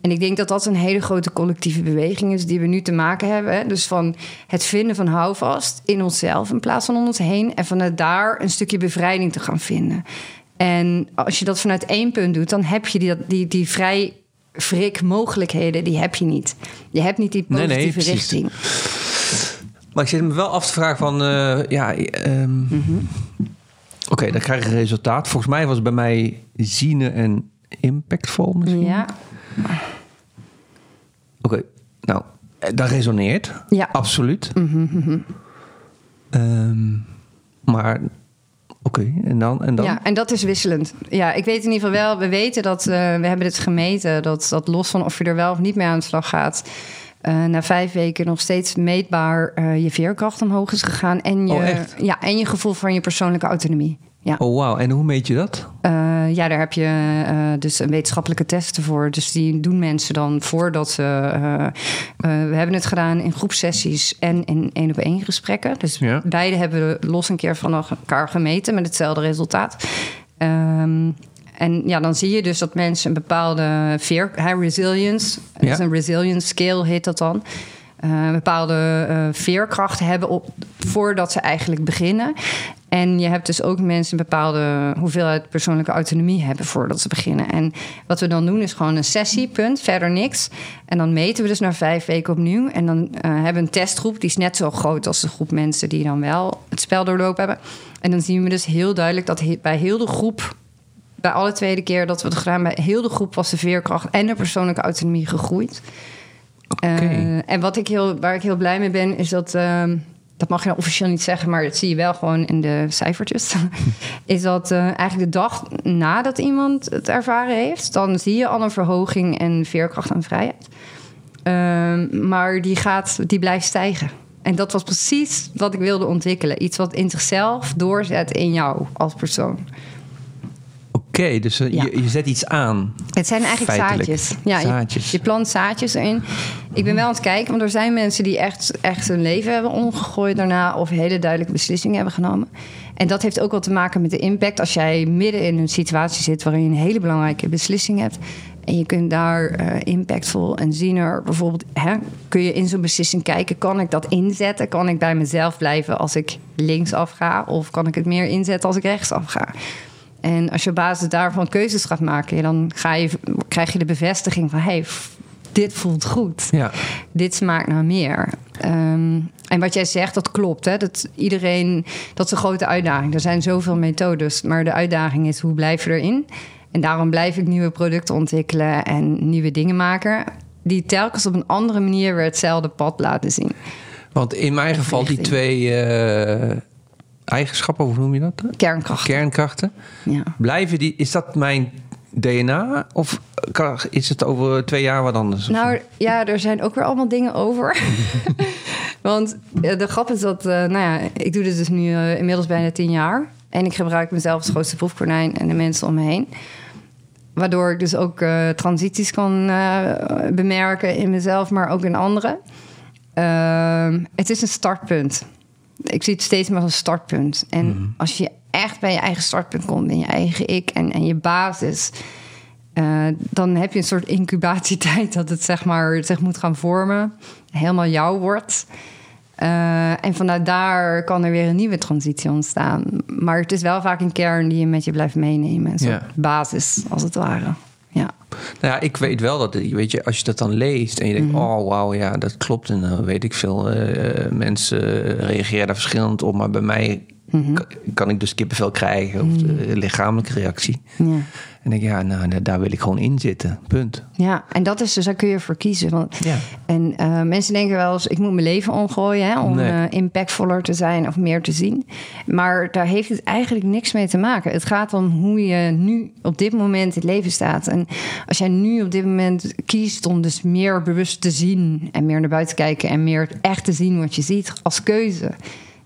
En ik denk dat dat een hele grote collectieve beweging is die we nu te maken hebben. hè. Dus van het vinden van houvast in onszelf in plaats van om ons heen. En vanuit daar een stukje bevrijding te gaan vinden. En als je dat vanuit één punt doet, dan heb je die, die, die vrij wrik mogelijkheden, die heb je niet. Je hebt niet die positieve nee, precies. richting. Maar ik zit me wel af te vragen van... eh, ja, ehm, Mhm. Oké, dan krijg je een resultaat. Volgens mij was bij mij ziene en impactvol misschien. Ja, Oké, nou, eh, dat resoneert. Ja. Absoluut. Mhm, Ehm, maar, oké, en dan? En dan? Ja, en dat is wisselend. Ja, ik weet in ieder geval wel, we weten dat, eh, we hebben het gemeten, dat, dat los van of je er wel of niet mee aan de slag gaat, eh, na vijf weken nog steeds meetbaar eh, je veerkracht omhoog is gegaan en je, Oh, ja, en je gevoel van je persoonlijke autonomie. Ja, Oh, wauw. En hoe meet je dat? Eh, ja daar heb je dus een wetenschappelijke testen voor. Dus die doen mensen dan voordat ze. we hebben het gedaan in groepsessies en in één op één gesprekken. Dus Ja. beide hebben we los een keer van elkaar gemeten met hetzelfde resultaat. Ehm, En ja, dan zie je dus dat mensen een bepaalde veer, hè, resilience, Ja. dus een resilience scale heet dat dan. een bepaalde eh, veerkracht hebben op, voordat ze eigenlijk beginnen. En je hebt dus ook mensen een bepaalde hoeveelheid persoonlijke autonomie hebben voordat ze beginnen. En wat we dan doen is gewoon een sessie, punt, verder niks. En dan meten we dus na vijf weken opnieuw. En dan eh, hebben we een testgroep, die is net zo groot als de groep mensen die dan wel het spel doorlopen hebben. En dan zien we dus heel duidelijk dat bij heel de groep bij alle tweede keer dat we het gedaan, bij heel de groep was de veerkracht en de persoonlijke autonomie gegroeid. Eh, en wat ik heel, waar ik heel blij mee ben, is dat. ehm, dat mag je nou officieel niet zeggen, maar dat zie je wel gewoon in de cijfertjes. (laughs) is dat eh, eigenlijk de dag nadat iemand het ervaren heeft, dan zie je al een verhoging en veerkracht en vrijheid. Ehm, maar die, gaat, die blijft stijgen. En dat was precies wat ik wilde ontwikkelen. Iets wat in zichzelf doorzet in jou als persoon. Oké, dus eh, Ja. je, je zet iets aan. Het zijn eigenlijk Feitelijk. zaadjes. Ja, je- Zaadjes. Je, plant zaadjes erin. Ik ben wel aan het kijken, want er zijn mensen die echt, echt hun leven hebben omgegooid daarna of hele duidelijke beslissingen hebben genomen. En dat heeft ook wel te maken met de impact. Als jij midden in een situatie zit waarin je een hele belangrijke beslissing hebt. En je kunt daar eh, impactvol en zien er bijvoorbeeld, hè, kun je in zo'n beslissing kijken, kan ik dat inzetten? Kan ik bij mezelf blijven als ik linksaf ga? Of kan ik het meer inzetten als ik rechtsaf ga? En als je op basis daarvan keuzes gaat maken, dan ga je, krijg je de bevestiging van: hey, dit voelt goed. Ja. Dit smaakt naar meer. Ehm, en wat jij zegt, dat klopt. Hè? Dat iedereen, dat is een grote uitdaging. Er zijn zoveel methodes, maar de uitdaging is hoe blijf je erin? En daarom blijf ik nieuwe producten ontwikkelen en nieuwe dingen maken. Die telkens op een andere manier weer hetzelfde pad laten zien. Want in mijn geval, die twee eh, eigenschappen, hoe noem je dat? Kernkracht. Kernkrachten. Ja. Blijven die, is dat mijn DNA? Of is het over twee jaar wat anders? Nou ja, er zijn ook weer allemaal dingen over. (laughs) Want eh, de grap is dat, eh, nou ja, ik doe dit dus nu eh, inmiddels bijna tien jaar. En ik gebruik mezelf als grootste proefkonijn en de mensen om me heen. Waardoor ik dus ook eh, transities kan bemerken in mezelf, maar ook in anderen. Ehm, het is een startpunt. Ik zie het steeds meer als een startpunt. En als je echt bij je eigen startpunt komt, in je eigen ik en, en je basis, eh, dan heb je een soort incubatietijd (laughs) dat het zeg maar zich moet gaan vormen, helemaal jou wordt. Eh, en vanuit daar kan er weer een nieuwe transitie ontstaan. Maar het is wel vaak een kern die je met je blijft meenemen. Een soort Ja. basis, als het ware. Ja. Nou ja, ik weet wel dat, weet je, als je dat dan leest en je denkt, oh wauw, ja, dat klopt. En dan weet ik veel, eh, mensen reageren daar verschillend op. Maar bij mij kan, kan ik dus kippenvel krijgen of de lichamelijke reactie. Ja. En denk ik, ja, nou, daar- daar wil ik gewoon in zitten. Punt. Ja, en dat is dus, daar kun je voor kiezen. Want, Ja. En eh, mensen denken wel eens, ik moet mijn leven omgooien hè, om Nee. eh, impactvoller te zijn of meer te zien. Maar daar heeft het eigenlijk niks mee te maken. Het gaat om hoe je nu op dit moment in het leven staat. En als jij nu op dit moment kiest om dus meer bewust te zien en meer naar buiten te kijken en meer echt te zien wat je ziet als keuze.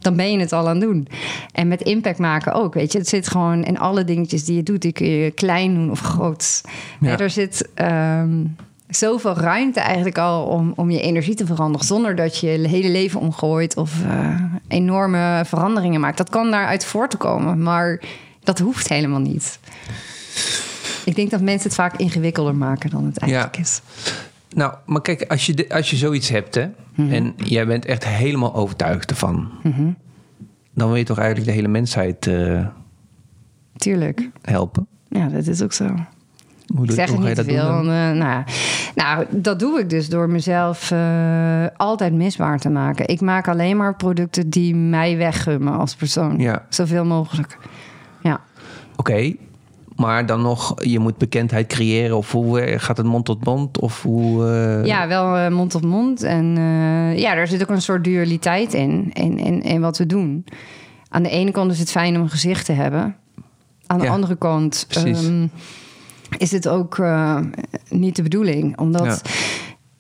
Dan ben je het al aan het doen. En met impact maken ook, weet je. Het zit gewoon in alle dingetjes die je doet. Die kun je klein doen of groot. Ja. Er zit ehm, zoveel ruimte eigenlijk al om, om je energie te veranderen. Zonder dat je je hele leven omgooit of eh, enorme veranderingen maakt. Dat kan daaruit voortkomen, maar dat hoeft helemaal niet. Ik denk dat mensen het vaak ingewikkelder maken dan het eigenlijk Ja. is. Nou, maar kijk, als je, als je zoiets hebt, hè, en jij bent echt helemaal overtuigd ervan, dan wil je toch eigenlijk de hele mensheid Tuurlijk. helpen? Ja, dat is ook zo. Hoe, Ik zeg het niet dat veel. doen? eh, nou, nou, dat doe ik dus door mezelf eh, altijd misbaar te maken. Ik maak alleen maar producten die mij weggummen als persoon. Ja. Zoveel mogelijk. Ja. Oké, maar dan nog, je moet bekendheid creëren. Of hoe eh, gaat het mond tot mond? Of hoe. eh, ja, wel eh, mond op mond. En ja, er zit ook een soort dualiteit in, in, in, in wat we doen. Aan de ene kant is het fijn om een gezicht te hebben. Aan de Ja, andere kant ehm, is het ook niet de bedoeling. Omdat Ja.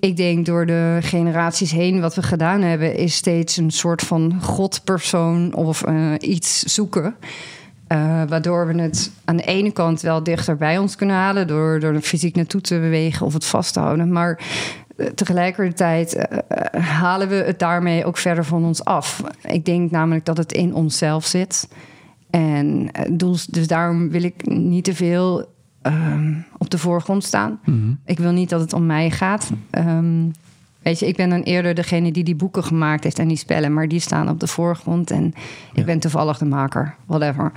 ik denk door de generaties heen wat we gedaan hebben... is steeds een soort van godpersoon of iets zoeken... Eh, waardoor we het aan de ene kant wel dichter bij ons kunnen halen... door, door er fysiek naartoe te bewegen of het vast te houden. Maar eh, tegelijkertijd eh, halen we het daarmee ook verder van ons af. Ik denk namelijk dat het in onszelf zit. En dus, dus daarom wil ik niet te veel ehm, op de voorgrond staan. Ik wil niet dat het om mij gaat. Ehm, weet je, ik ben dan eerder degene die die boeken gemaakt heeft en die spellen, maar die staan op de voorgrond en ik ben toevallig de maker, whatever.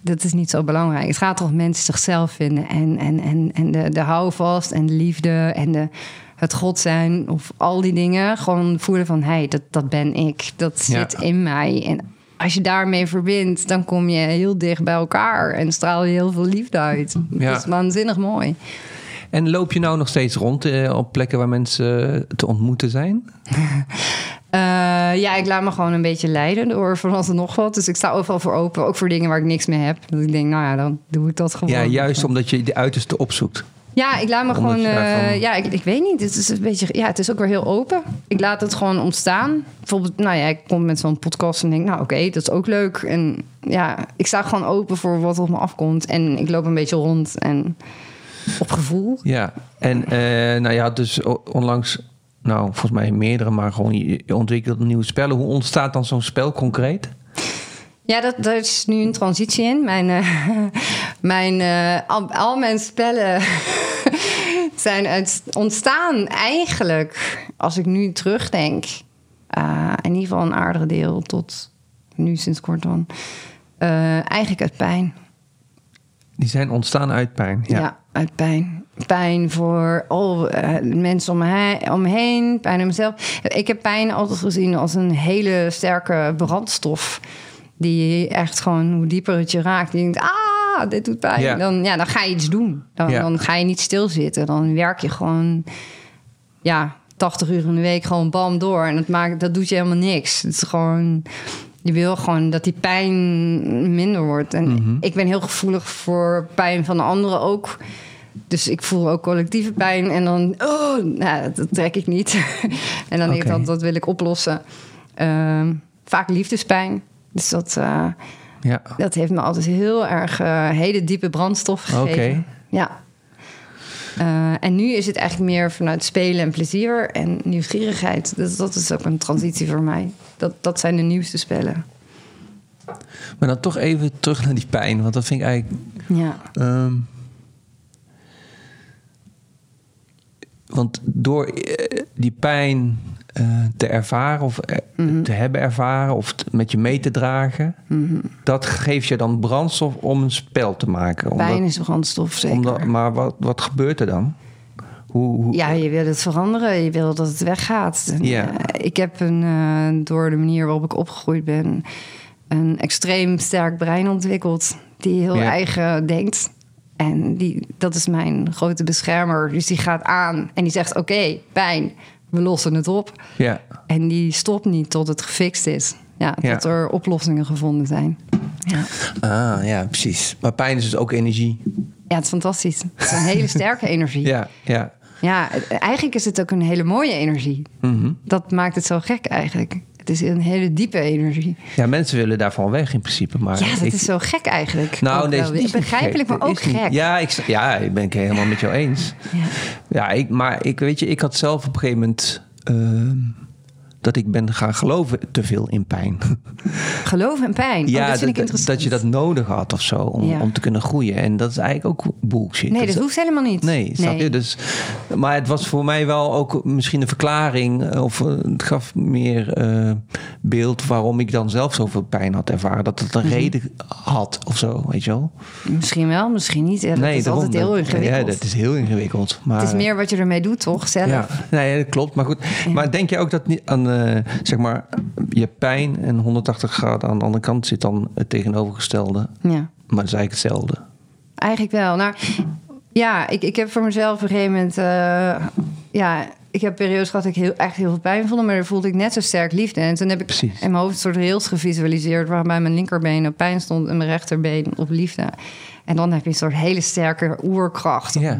Dat is niet zo belangrijk. Het gaat erom mensen zichzelf vinden en, en, en, en de, de houvast en de liefde en de, het God zijn of al die dingen. Gewoon voelen van, hé, hey, dat, dat ben ik. Dat zit Ja. in mij. En als je daarmee verbindt, dan kom je heel dicht bij elkaar en straal je heel veel liefde uit. Ja. Dat is waanzinnig mooi. En loop je nou nog steeds rond eh, op plekken waar mensen eh, te ontmoeten zijn? (laughs) Eh, ja, ik laat me gewoon een beetje leiden door van alles en nog wat. Dus ik sta overal voor open, ook voor dingen waar ik niks mee heb. Dat ik denk, nou ja, dan doe ik dat gewoon. Ja, juist omdat je de uiterste opzoekt. Ja, ik laat me Omdat gewoon. ja, ik, ik weet niet. Het is een beetje. Ja, het is ook weer heel open. Ik laat het gewoon ontstaan. Bijvoorbeeld, nou ja, ik kom met zo'n podcast en denk, nou oké, dat is ook leuk. En ja, ik sta gewoon open voor wat op me afkomt. En ik loop een beetje rond en op gevoel. Ja, en eh, nou, had dus onlangs, nou volgens mij meerdere, maar gewoon je, ontwikkelt nieuwe spellen. Hoe ontstaat dan zo'n spel concreet? Ja, dat, daar is nu een transitie in. Mijn, eh, (laughs) mijn, eh, al, al mijn spellen (laughs) zijn uit, ontstaan eigenlijk, als ik nu terugdenk, in ieder geval een aardige deel tot nu sinds kort dan, eigenlijk uit pijn. Die zijn ontstaan uit pijn. Ja, Ja, uit pijn. Pijn voor oh, eh, mensen om om me heen, pijn aan mezelf. Ik heb pijn altijd gezien als een hele sterke brandstof. Die echt gewoon, hoe dieper het je raakt, die denkt, ah, dit doet pijn. Ja. Dan, ja, dan ga je iets doen. Dan, Ja. dan ga je niet stilzitten. Dan werk je gewoon, ja, 80 uur in de week gewoon bam door. En dat, maakt, dat doet je helemaal niks. Het is gewoon, je wil gewoon dat die pijn minder wordt. En ik ben heel gevoelig voor pijn van de anderen ook. Dus ik voel ook collectieve pijn. En dan, oh, nou, dat, trek ik niet. (laughs) en dan denk ik dat, dat wil ik oplossen. Ehm, vaak liefdespijn. Dus dat, eh, ja. dat heeft me altijd heel erg eh, hele diepe brandstof gegeven. Oké. Ja. Eh, en nu is het eigenlijk meer vanuit spelen en plezier en nieuwsgierigheid. Dat, dat is ook een transitie voor mij. Dat, dat zijn de nieuwste spellen. Maar dan toch even terug naar die pijn, want dat vind ik eigenlijk. Ja. ehm, want door eh, die pijn eh, te ervaren of eh, Mhm. te hebben ervaren of met je mee te dragen, Mhm. dat geeft je dan brandstof om een spel te maken. Omdat- Pijn is brandstof, zeker. Omdat, maar wat, wat gebeurt er dan? Hoe, hoe, Ja, je wil het veranderen. Je wil dat het weggaat. En, eh, ik heb een, eh, door de manier waarop ik opgegroeid ben... een extreem sterk brein ontwikkeld. Die heel eigen denkt. En die, dat is mijn grote beschermer. Dus die gaat aan en die zegt... oké, pijn, we lossen het op. Ja, En die stopt niet tot het gefixt is. Ja, Ja. tot er oplossingen gevonden zijn. Ja. ah, ja, precies. Maar pijn is dus ook energie. ja, het is fantastisch. Het is een hele sterke energie. Ja, ja. Ja, eigenlijk is het ook een hele mooie energie. Mhm. Dat maakt het zo gek eigenlijk. Het is een hele diepe energie. Ja, mensen willen daarvan weg in principe. Maar Ja, dat ik- is zo gek eigenlijk. Nou, nee, is begrijpelijk, maar ook gek. Ja, ik, ja, ik ben het helemaal met jou eens. Ja. Ja, ik, maar ik weet je, ik had zelf op een gegeven moment ehm, dat ik ben gaan geloven te veel in pijn. (laughs) Geloof en pijn. Oh, ja, dat vind ik interessant. dat je dat nodig had of zo om, Ja. om te kunnen groeien. En dat is eigenlijk ook bullshit. Nee, Dat dat is- hoeft helemaal niet. Nee, snap je? Dus, maar het was voor mij wel ook misschien een verklaring. eh, Of eh, het gaf meer eh, beeld waarom ik dan zelf zoveel pijn had ervaren. Dat het een Mhm. reden had of zo, weet je wel? Misschien wel, misschien niet. Ja, dat is daarom. altijd heel ingewikkeld. Ja, dat is heel ingewikkeld. Maar, Het is meer wat je ermee doet, toch? Zelf. Ja, nee, dat klopt. Maar goed. Maar denk je ook dat niet aan, zeg maar, je pijn en 180 graden aan de andere kant zit dan het tegenovergestelde. ja. Maar het is eigenlijk hetzelfde. Eigenlijk wel. Nou, ja, ik, ik heb voor mezelf op een gegeven moment... eh, ja, ik heb periodes gehad dat ik heel, echt heel veel pijn voelde... maar dan voelde ik net zo sterk liefde. En toen heb ik Precies. in mijn hoofd een soort rails gevisualiseerd... waarbij mijn linkerbeen op pijn stond en mijn rechterbeen op liefde. En dan heb je een soort hele sterke oerkracht. Ja.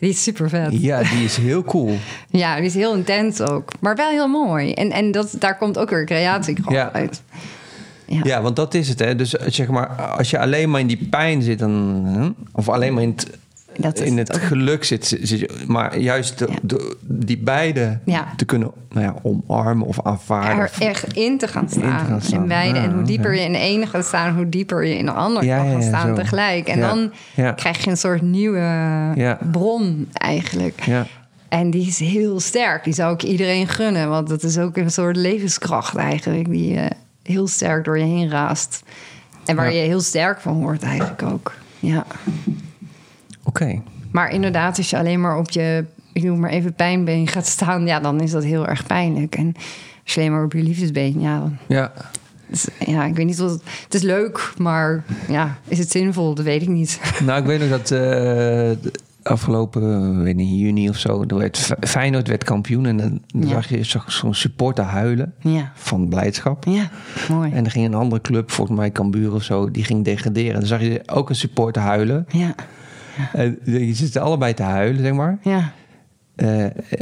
Die is super vet. ja, die is heel cool. (laughs) Ja, die is heel intens ook. Maar wel heel mooi. En, en dat, daar komt ook weer creatiekracht Ja. uit. Ja. Ja, want dat is het. Hè. Dus eh, zeg maar, als je alleen maar in die pijn zit, dan, of alleen maar in het Dat in het ook- geluk zit, zit maar juist de, Ja. de- die beide Ja. te kunnen nou ja, omarmen of aanvaarden. er echt in te gaan staan. In te gaan staan. In beide. En hoe dieper je in de ene gaat staan, hoe dieper je in de ander Ja, kan gaan staan zo. tegelijk. En dan krijg je een soort nieuwe bron eigenlijk. Ja. En die is heel sterk. Die zou ik iedereen gunnen. Want dat is ook een soort levenskracht eigenlijk. Die eh, heel sterk door je heen raast. En waar je heel sterk van wordt eigenlijk ook. Ja. Oké. Maar inderdaad, als je alleen maar op je, ik noem maar even pijnbeen gaat staan, ja, dan is dat heel erg pijnlijk. En als je alleen maar op je liefdesbeen, ja, dan Ja. is, ja, ik weet niet wat het, het is leuk, maar ja, is het zinvol? Dat weet ik niet. (laughs) Nou, ik weet nog dat de afgelopen, weet niet, juni of zo, er werd Feyenoord werd kampioen en dan Ja. zag je zo- zo'n supporter huilen Ja, van blijdschap. ja, mooi. En er ging een andere club, volgens mij Cambuur of zo, die ging degraderen. En dan zag je ook een supporter huilen. Ja, je zit allebei te huilen, zeg maar. ja, Eh,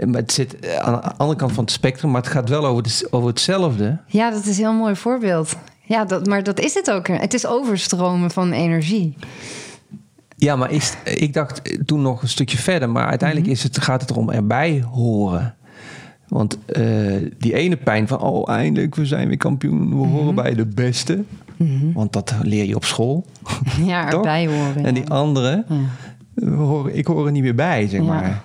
maar het zit aan de andere kant van het spectrum, maar het gaat wel over, de, over hetzelfde. ja, dat is een heel mooi voorbeeld. Ja, dat, maar dat is het ook. Het is overstromen van energie. Ja, maar is, ik dacht toen nog een stukje verder, maar uiteindelijk is het, gaat het erom erbij horen. Want eh, die ene pijn van, oh eindelijk, we zijn weer kampioen, we horen bij de beste. Want dat leer je op school. Ja, (laughs) erbij horen. En die andere, Ja. Horen, ik hoor er niet meer bij, zeg maar.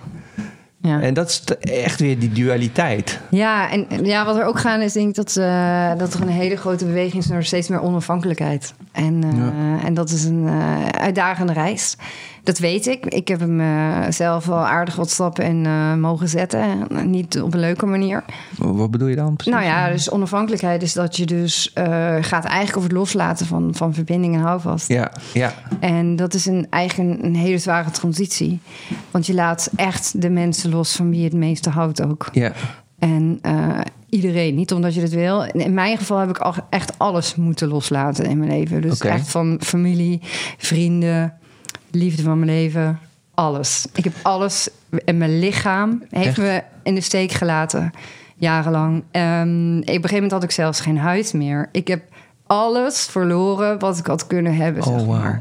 Ja. En dat is echt weer die dualiteit. Ja, en ja, wat er ook gaan is, denk ik dat, eh, dat er een hele grote beweging is naar steeds meer onafhankelijkheid. En, eh, en dat is een eh, uitdagende reis. Dat weet ik. Ik heb hem eh, zelf wel aardig wat stappen in eh, mogen zetten. Niet op een leuke manier. Wat bedoel je dan precies? Nou ja, dus onafhankelijkheid is dat je dus eh, gaat eigenlijk over het loslaten van, van verbinding en houvast. Ja, ja, En dat is een, eigenlijk een, een hele zware transitie. Want je laat echt de mensen los van wie je het meeste houdt ook. ja. En iedereen, niet omdat je het wil. In mijn geval heb ik al echt alles moeten loslaten in mijn leven. Dus echt van familie, vrienden, liefde van mijn leven, alles. Ik heb alles en mijn lichaam heeft Echt? me in de steek gelaten, jarenlang. Ehm, op een gegeven moment had ik zelfs geen huid meer. Ik heb alles verloren wat ik had kunnen hebben, Oh, zeg maar.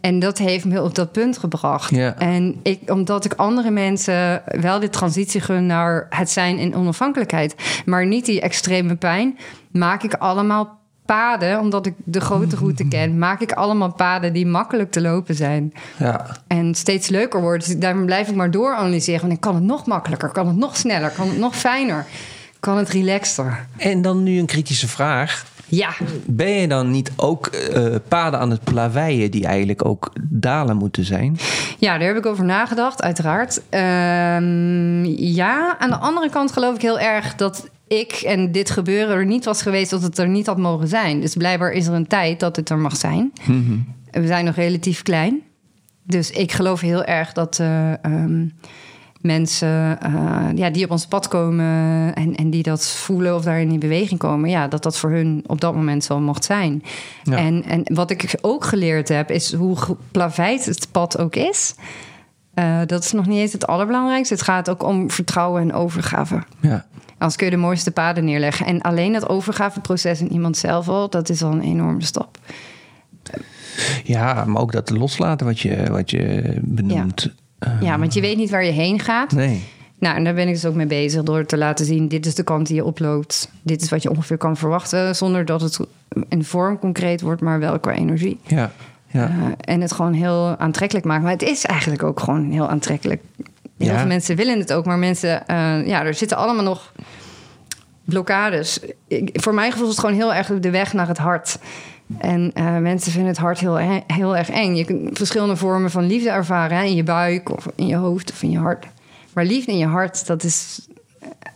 En dat heeft me op dat punt gebracht. En ik, omdat ik andere mensen wel de transitie gun naar het zijn in onafhankelijkheid, maar niet die extreme pijn, maak ik allemaal paden, omdat ik de grote route (laughs) ken, maak ik allemaal paden die makkelijk te lopen zijn. ja. En steeds leuker worden. Dus daarom blijf ik maar dooranalyseren. Want ik kan het nog makkelijker, kan het nog sneller, kan het nog fijner, kan het relaxter. En dan nu een kritische vraag. Ja, Ben je dan niet ook eh, paden aan het plaveien die eigenlijk ook dalen moeten zijn? Ja, daar heb ik over nagedacht, uiteraard. Ehm, ja, aan de andere kant geloof ik heel erg dat ik en dit gebeuren er niet was geweest dat het er niet had mogen zijn. Dus blijkbaar is er een tijd dat het er mag zijn. We zijn nog relatief klein. Dus ik geloof heel erg dat eh, ehm, mensen eh, ja, die op ons pad komen en, en die dat voelen of daar in die beweging komen, ja, dat dat voor hun op dat moment zo mocht zijn. Ja. En, en wat ik ook geleerd heb, is hoe geplaveid het pad ook is. Eh, dat is nog niet eens het allerbelangrijkste. Het gaat ook om vertrouwen en overgave. Ja. Anders kun je de mooiste paden neerleggen. En alleen dat overgaveproces in iemand zelf al, dat is al een enorme stap. Ja, maar ook dat loslaten wat je, wat je benoemt. Ja, want je weet niet waar je heen gaat. Nee. Nou, en daar ben ik dus ook mee bezig door te laten zien: dit is de kant die je oploopt. Dit is wat je ongeveer kan verwachten, zonder dat het in vorm concreet wordt, maar wel qua energie. Ja. Ja. Eh, en het gewoon heel aantrekkelijk maken. Maar het is eigenlijk ook gewoon heel aantrekkelijk. Heel Ja. veel mensen willen het ook, maar mensen, eh, ja, er zitten allemaal nog blokkades. Ik, voor mijn gevoel is het gewoon heel erg de weg naar het hart. En eh, mensen vinden het hart heel, heel erg eng. Je kunt verschillende vormen van liefde ervaren hè, in je buik of in je hoofd of in je hart. Maar liefde in je hart, dat is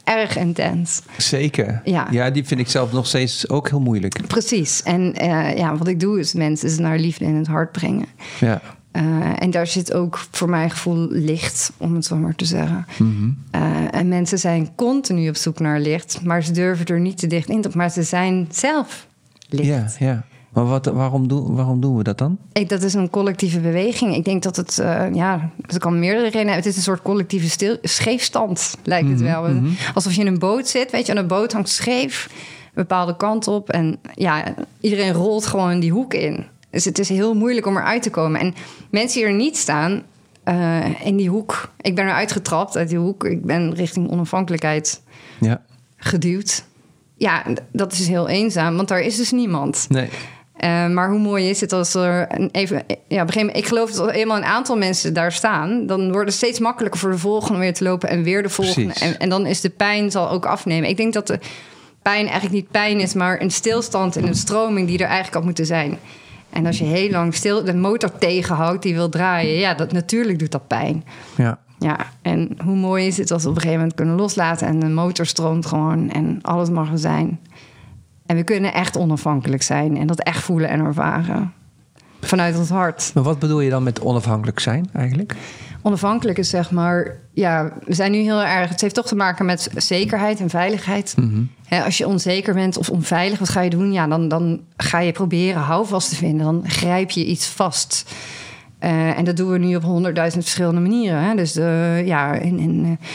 erg intens. Zeker. Ja. ja, die vind ik zelf nog steeds ook heel moeilijk. Precies. En eh, ja, wat ik doe is mensen naar liefde in het hart brengen. Ja. Eh, en daar zit ook voor mijn gevoel licht, om het zo maar te zeggen. Mhm. Eh, en mensen zijn continu op zoek naar licht, maar ze durven er niet te dicht in te. Maar ze zijn zelf licht. Ja, ja. Maar wat, waarom, doen, waarom doen we dat dan? Ik, dat is een collectieve beweging. Ik denk dat het, eh, ja, dat kan meerdere redenen hebben. Het is een soort collectieve stil, scheefstand, lijkt het wel. Alsof je in een boot zit, weet je, aan een boot hangt scheef, een bepaalde kant op. En ja, iedereen rolt gewoon die hoek in. Dus het is heel moeilijk om eruit te komen. En mensen die er niet staan, eh, in die hoek. Ik ben eruit getrapt uit die hoek. Ik ben richting onafhankelijkheid Ja. geduwd. Ja, dat is heel eenzaam, want daar is dus niemand. Nee. Eh, maar hoe mooi is het als er een even... Ja, op een gegeven moment, ik geloof dat als eenmaal een aantal mensen daar staan... dan wordt het steeds makkelijker voor de volgende om weer te lopen... en weer de volgende. En, en dan is de pijn zal ook afnemen. Ik denk dat de pijn eigenlijk niet pijn is... maar een stilstand en een stroming die er eigenlijk had moeten zijn. En als je heel lang stil de motor tegenhoudt die wil draaien... ja, dat, natuurlijk doet dat pijn. Ja. Ja, en hoe mooi is het als we op een gegeven moment kunnen loslaten... en de motor stroomt gewoon en alles mag er zijn. En we kunnen echt onafhankelijk zijn en dat echt voelen en ervaren. Vanuit ons hart. Maar wat bedoel je dan met onafhankelijk zijn eigenlijk? Onafhankelijk is zeg maar... Ja, we zijn nu heel erg... Het heeft toch te maken met zekerheid en veiligheid. Hè, als je onzeker bent of onveilig, wat ga je doen? Ja, dan, dan ga je proberen houvast te vinden. Dan grijp je iets vast. Eh, en dat doen we nu op honderdduizend verschillende manieren. Hè? Dus eh, ja, in, in eh,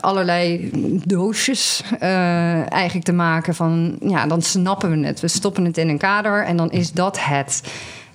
allerlei doosjes eh, eigenlijk te maken van... Ja, dan snappen we het. We stoppen het in een kader en dan is dat het.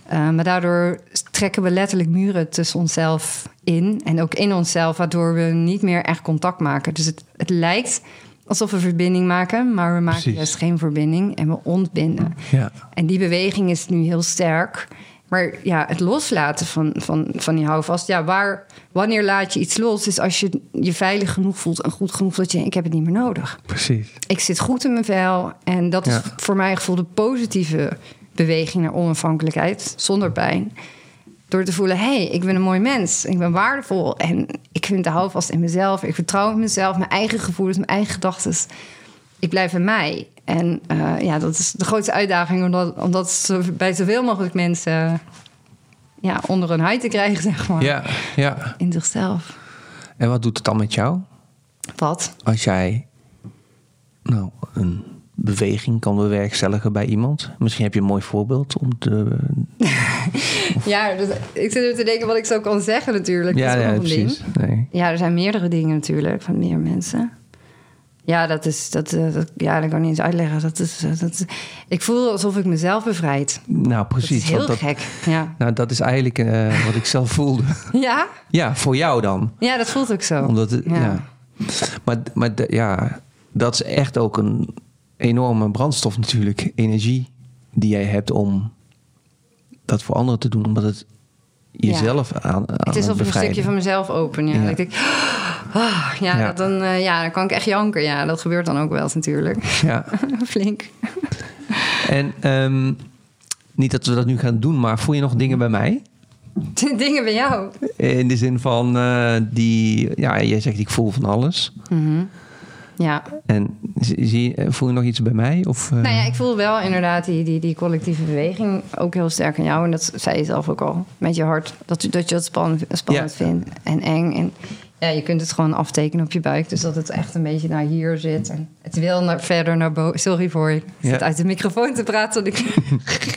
Eh, maar daardoor trekken we letterlijk muren tussen onszelf in. En ook in onszelf, waardoor we niet meer echt contact maken. Dus het, het lijkt alsof we verbinding maken, maar we maken Precies. juist geen verbinding en we ontbinden. Ja. En die beweging is nu heel sterk. Maar ja, het loslaten van, van, van die houvast. Ja, waar, wanneer laat je iets los? Is als je je veilig genoeg voelt en goed genoeg dat je... ik heb het niet meer nodig. Precies. Ik zit goed in mijn vel. En dat is voor mij gevoel de positieve beweging naar onafhankelijkheid. Zonder pijn. Door te voelen, hé, hey, ik ben een mooi mens. Ik ben waardevol. En ik vind de houvast in mezelf. Ik vertrouw in mezelf, mijn eigen gevoelens, mijn eigen gedachten. Ik blijf in mij. En eh, ja, dat is de grootste uitdaging... om dat, om dat bij zoveel mogelijk mensen ja, onder hun huid te krijgen, zeg maar. Ja, ja. In zichzelf. En wat doet het dan met jou Wat? als jij nou, een beweging kan bewerkstelligen bij iemand? Misschien heb je een mooi voorbeeld om te. (laughs) Ja, dus ik zit er te denken wat ik zo kan zeggen natuurlijk. ja, ja, precies. Nee. Ja, er zijn meerdere dingen natuurlijk van meer mensen. Ja, dat is dat, eh, dat ja, dat kan ik niet eens uitleggen. Dat is, eh, dat is- ik voel alsof ik mezelf bevrijd. Nou, precies. dat is heel dat, gek. Ja. Nou, dat is eigenlijk eh, wat ik zelf voelde. (laughs) ja, ja, voor jou dan. ja, dat voelt ook zo. Omdat het, ja. Ja. Maar, maar ja, dat is echt ook een enorme brandstof natuurlijk. Energie die jij hebt om dat voor anderen te doen. Omdat het jezelf aan, aan het is alsof een stukje van mezelf open. Ja. Ik denk, ah, ja, dan, eh, ja, dan kan ik echt janken. Ja, dat gebeurt dan ook wel eens natuurlijk. Ja. (laughs) Flink. En ehm, niet dat we dat nu gaan doen, maar voel je nog dingen bij mij? (laughs) Dingen bij jou. In de zin van eh, die, ja, jij zegt ik voel van alles. Mhm. Ja. En zie, eh, voel je nog iets bij mij? Of, eh, Nou ja, ik voel wel inderdaad die, die, die collectieve beweging ook heel sterk in jou. En dat zei je zelf ook al met je hart. Dat, dat je dat spannend, spannend Ja. vindt en eng. En ja, je kunt het gewoon aftekenen op je buik. Dus dat het echt een beetje naar hier zit. En het wil naar, verder naar boven. Sorry voor ik Ja. zit uit de microfoon te praten. Ik,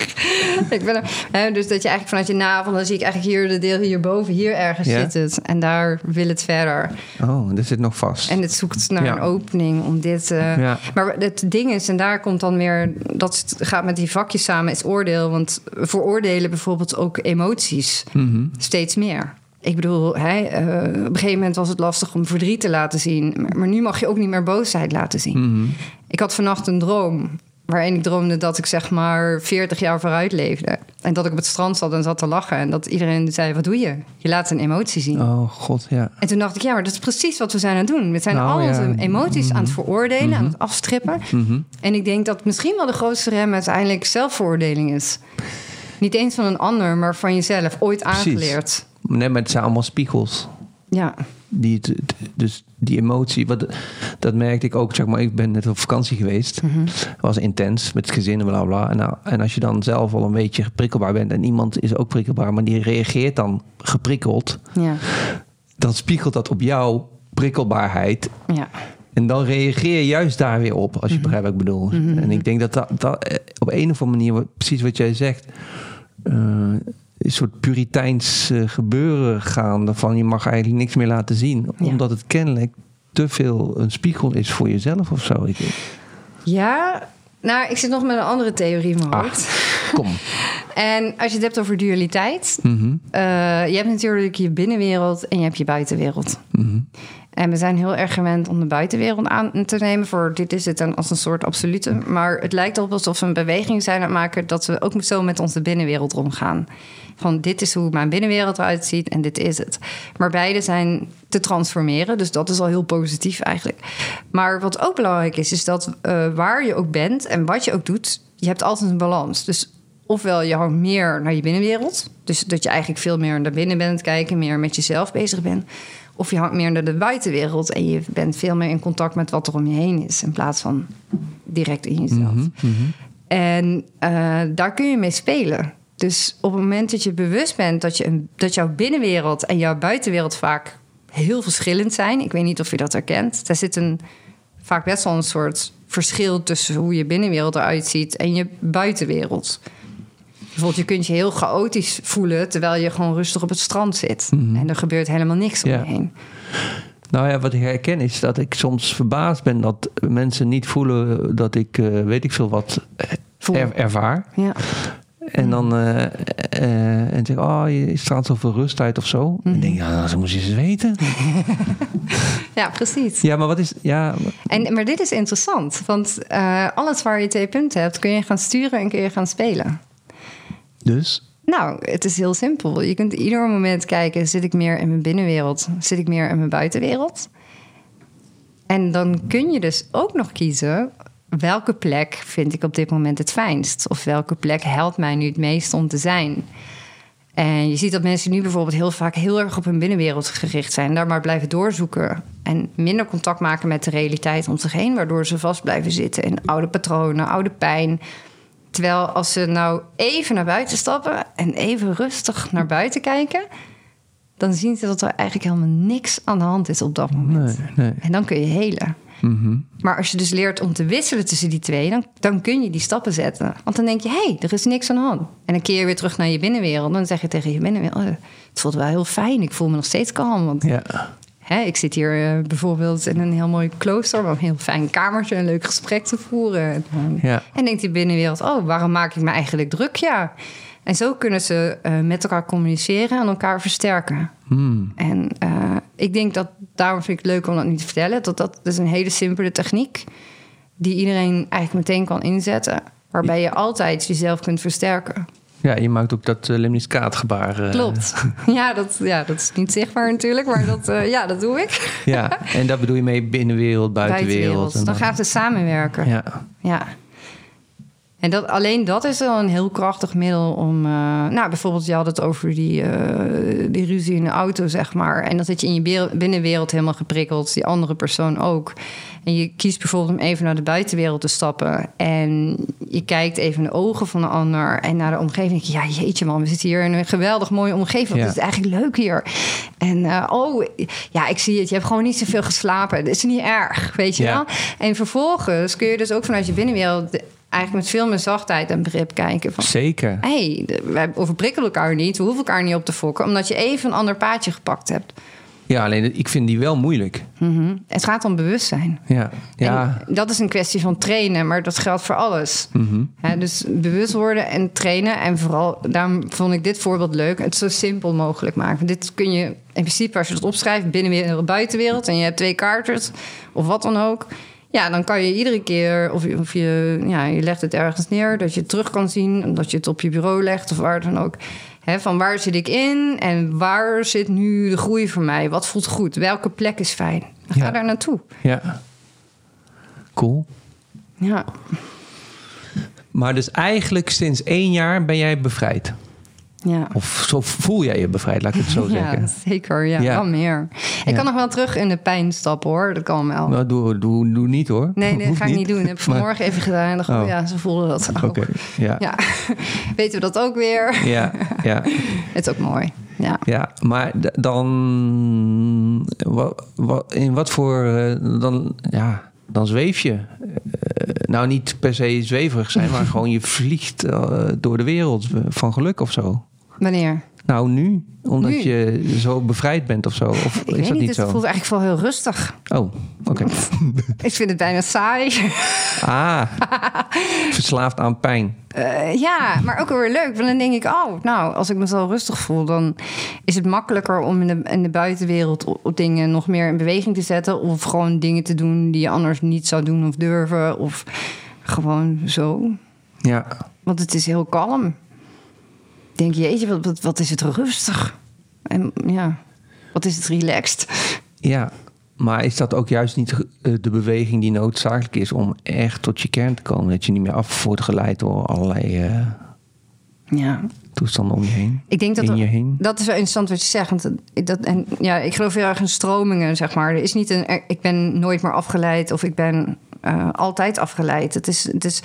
(laughs) ik ben er, hè, dus dat je eigenlijk vanuit je navel... dan zie ik eigenlijk hier de deel hierboven. Hier ergens Ja. zit het. En daar wil het verder. Oh, dat zit nog vast. En het zoekt naar Ja. een opening om dit. Ja. Maar het ding is, en daar komt dan weer. Dat gaat met die vakjes samen, is oordeel. Want we veroordelen bijvoorbeeld ook emoties Mhm. steeds meer. Ik bedoel, hè, eh, op een gegeven moment was het lastig om verdriet te laten zien. Maar, maar nu mag je ook niet meer boosheid laten zien. Mhm. Ik had vannacht een droom. Waarin ik droomde dat ik zeg maar 40 jaar vooruit leefde. En dat ik op het strand zat en zat te lachen. En dat iedereen zei: Wat doe je? Je laat een emotie zien. Oh, god, ja. En toen dacht ik, ja, maar dat is precies wat we zijn aan het doen. We zijn Nou, al ja. onze emoties aan het veroordelen, Mhm. aan het afstrippen. Mhm. En ik denk dat misschien wel de grootste rem uiteindelijk zelfveroordeling is. Niet eens van een ander, maar van jezelf. Ooit Precies. Nee, maar het zijn allemaal spiegels. Ja, Die, dus die emotie, wat, dat merkte ik ook. Zeg maar, ik ben net op vakantie geweest. Mhm. Het was intens met het gezin en bla bla. En, nou, en als je dan zelf al een beetje prikkelbaar bent en iemand is ook prikkelbaar, maar die reageert dan geprikkeld, ja, dan spiegelt dat op jouw prikkelbaarheid. ja. En dan reageer je juist daar weer op, als je Mhm. begrijpt wat ik bedoel. En ik denk dat dat, dat eh, op een of andere manier, precies wat jij zegt, eh, een soort puriteins eh, gebeuren gaande van je mag eigenlijk niks meer laten zien, Ja. omdat het kennelijk te veel een spiegel is voor jezelf of zo. Ja, nou, ik zit nog met een andere theorie in mijn Ah. hoofd. (laughs) kom. (laughs) En als je het hebt over dualiteit, Mhm. eh, je hebt natuurlijk je binnenwereld en je hebt je buitenwereld. Mhm. En we zijn heel erg gewend om de buitenwereld aan te nemen voor dit is het en als een soort absolute. Maar het lijkt erop alsof we een beweging zijn aan het maken dat we ook zo met onze binnenwereld omgaan. Van dit is hoe mijn binnenwereld eruit ziet en dit is het. Maar beide zijn te transformeren, dus dat is al heel positief eigenlijk. Maar wat ook belangrijk is, is dat eh, waar je ook bent en wat je ook doet, je hebt altijd een balans. Dus ofwel je hangt meer naar je binnenwereld, dus dat je eigenlijk veel meer naar binnen bent kijken, meer met jezelf bezig bent. Of je hangt meer naar de buitenwereld en je bent veel meer in contact met wat er om je heen is, in plaats van direct in jezelf. Mhm. Mhm. En eh, daar kun je mee spelen. Dus op het moment dat je bewust bent dat, je een, dat jouw binnenwereld en jouw buitenwereld vaak heel verschillend zijn. Ik weet niet of je dat herkent. Daar zit een, vaak best wel een soort verschil tussen hoe je binnenwereld eruit ziet en je buitenwereld. Bijvoorbeeld, je kunt je heel chaotisch voelen terwijl je gewoon rustig op het strand zit. En er gebeurt helemaal niks om je heen. Nou ja, wat ik herken is dat ik soms verbaasd ben dat mensen niet voelen dat ik, eh, weet ik veel wat, eh, er- ervaar. Ja. En dan eh, eh, en zeg, oh, je straalt zoveel rust uit of zo. En ik denk, ja, nou, zo moet je eens weten. (laughs) ja, precies. Ja, maar wat is, ja, En, maar dit is interessant, want eh, alles waar je twee punten hebt, kun je gaan sturen en kun je gaan spelen. dus, Nou, het is heel simpel. Je kunt ieder moment kijken: zit ik meer in mijn binnenwereld? Zit ik meer in mijn buitenwereld? En dan kun je dus ook nog kiezen welke plek vind ik op dit moment het fijnst? Of welke plek helpt mij nu het meest om te zijn? En je ziet dat mensen nu bijvoorbeeld heel vaak heel erg op hun binnenwereld gericht zijn. Daar maar blijven doorzoeken. En minder contact maken met de realiteit om zich heen. Waardoor ze vast blijven zitten in oude patronen, oude pijn. Terwijl als ze nou even naar buiten stappen en even rustig naar buiten kijken, dan zien ze dat er eigenlijk helemaal niks aan de hand is op dat moment. nee, nee. En dan kun je helen. Mhm. Maar als je dus leert om te wisselen tussen die twee, dan, dan kun je die stappen zetten. Want dan denk je, hé, hey, er is niks aan de hand. En dan keer je weer terug naar je binnenwereld. Dan zeg je tegen je binnenwereld, oh, het voelt wel heel fijn. Ik voel me nog steeds kalm. Want ja, Hè, ik zit hier eh, bijvoorbeeld in een heel mooi klooster... met een heel fijn kamertje, een leuk gesprek te voeren. En, Ja. en denkt die binnenwereld, oh, waarom maak ik me eigenlijk druk? Ja. En zo kunnen ze eh, met elkaar communiceren en elkaar versterken. Hmm. En eh, ik denk dat, daarom vind ik het leuk om dat nu te vertellen... dat dat is een hele simpele techniek... die iedereen eigenlijk meteen kan inzetten... waarbij je altijd jezelf kunt versterken. ja, je maakt ook dat uh, lemniscaatgebaar. eh, Klopt. (laughs) Ja dat, ja, dat is niet zichtbaar natuurlijk, maar dat, ja, dat doe ik. Ja, en dat bedoel je mee binnenwereld, buitenwereld. en Dan gaat het samenwerken. Ja. Ja, En dat, alleen dat is wel een heel krachtig middel om... eh, nou, bijvoorbeeld, je had het over die, eh, die ruzie in de auto, zeg maar. En dan zit je in je binnenwereld helemaal geprikkeld. Die andere persoon ook. En je kiest bijvoorbeeld om even naar de buitenwereld te stappen. En je kijkt even in de ogen van de ander. En naar de omgeving. Ja, jeetje man, we zitten hier in een geweldig mooie omgeving. Ja. Het is eigenlijk leuk hier. En eh, oh, ja, ik zie het. Je hebt gewoon niet zoveel geslapen. Dat is niet erg, weet je Ja. wel? En vervolgens kun je dus ook vanuit je binnenwereld... eigenlijk met veel meer zachtheid en begrip kijken. Van, zeker. hey, wij overprikkelen elkaar niet. We hoeven elkaar niet op te fokken. Omdat je even een ander paadje gepakt hebt. Ja, alleen ik vind die wel moeilijk. Mhm. Het gaat om bewustzijn. Ja, ja. En dat is een kwestie van trainen, maar dat geldt voor alles. Hè, dus bewust worden en trainen. En vooral, daarom vond ik dit voorbeeld leuk. Het zo simpel mogelijk maken. Want Dit kun je in principe, als je het opschrijft, binnenwereld, buitenwereld. En je hebt twee kaartjes of wat dan ook. Ja, dan kan je iedere keer, of, je- of je, ja, je legt het ergens neer, dat je het terug kan zien. Dat je het op je bureau legt of waar dan ook. Hè, van waar zit ik in en waar zit nu de groei voor mij? Wat voelt goed? Welke plek is fijn? Ga Ja. daar naartoe. ja. Cool. Ja. Maar dus eigenlijk sinds één jaar ben jij bevrijd. Ja. Of zo voel jij je bevrijd, laat ik het zo (laughs) zeggen. Ja, zeker. Ja, Ja. wel meer. Ik Ja. kan nog wel terug in de pijn stappen, hoor. Dat kan wel. Nou, doe, doe, doe niet hoor. nee, (laughs) dat ga ik niet doen. Dat heb ik Maar- vanmorgen even gedaan. En dacht, Oh. ja, ze voelden dat ook. Oké, ja. Ja, (laughs) weten we dat ook weer. Ja, ja, Het is ook mooi. Ja. ja. Maar dan... Wat, wat, in wat voor... eh, dan, ja, dan zweef je. Eh, nou, niet per se zweverig zijn, maar gewoon je vliegt eh, door de wereld van geluk of zo. Wanneer? Nou, nu? Omdat Nu? je zo bevrijd bent of zo? Of Ik is weet dat niet, het zo? voelt eigenlijk wel heel rustig. Oh, oké. (laughs) Ik vind het bijna saai. (laughs) ah, verslaafd aan pijn. Eh, ja, maar ook weer leuk. Want dan denk ik, oh, nou, als ik me zo rustig voel... dan is het makkelijker om in de, in de buitenwereld op dingen nog meer in beweging te zetten... of gewoon dingen te doen die je anders niet zou doen of durven. Of gewoon zo. Ja, Want het is heel kalm. Denk, jeetje, wat, wat, wat is het rustig. En ja, wat is het relaxed. ja. Maar is dat ook juist niet eh, de beweging die noodzakelijk is om echt tot je kern te komen? Dat je niet meer af wordt geleid door allerlei eh, Ja, toestanden om je heen? Ik denk dat In je heen? Dat is wel interessant wat je zegt. Want dat- en, ja, ik geloof heel erg in stromingen, zeg maar. Er is niet een, ik ben nooit meer afgeleid of ik ben eh, altijd afgeleid. Het is, het is,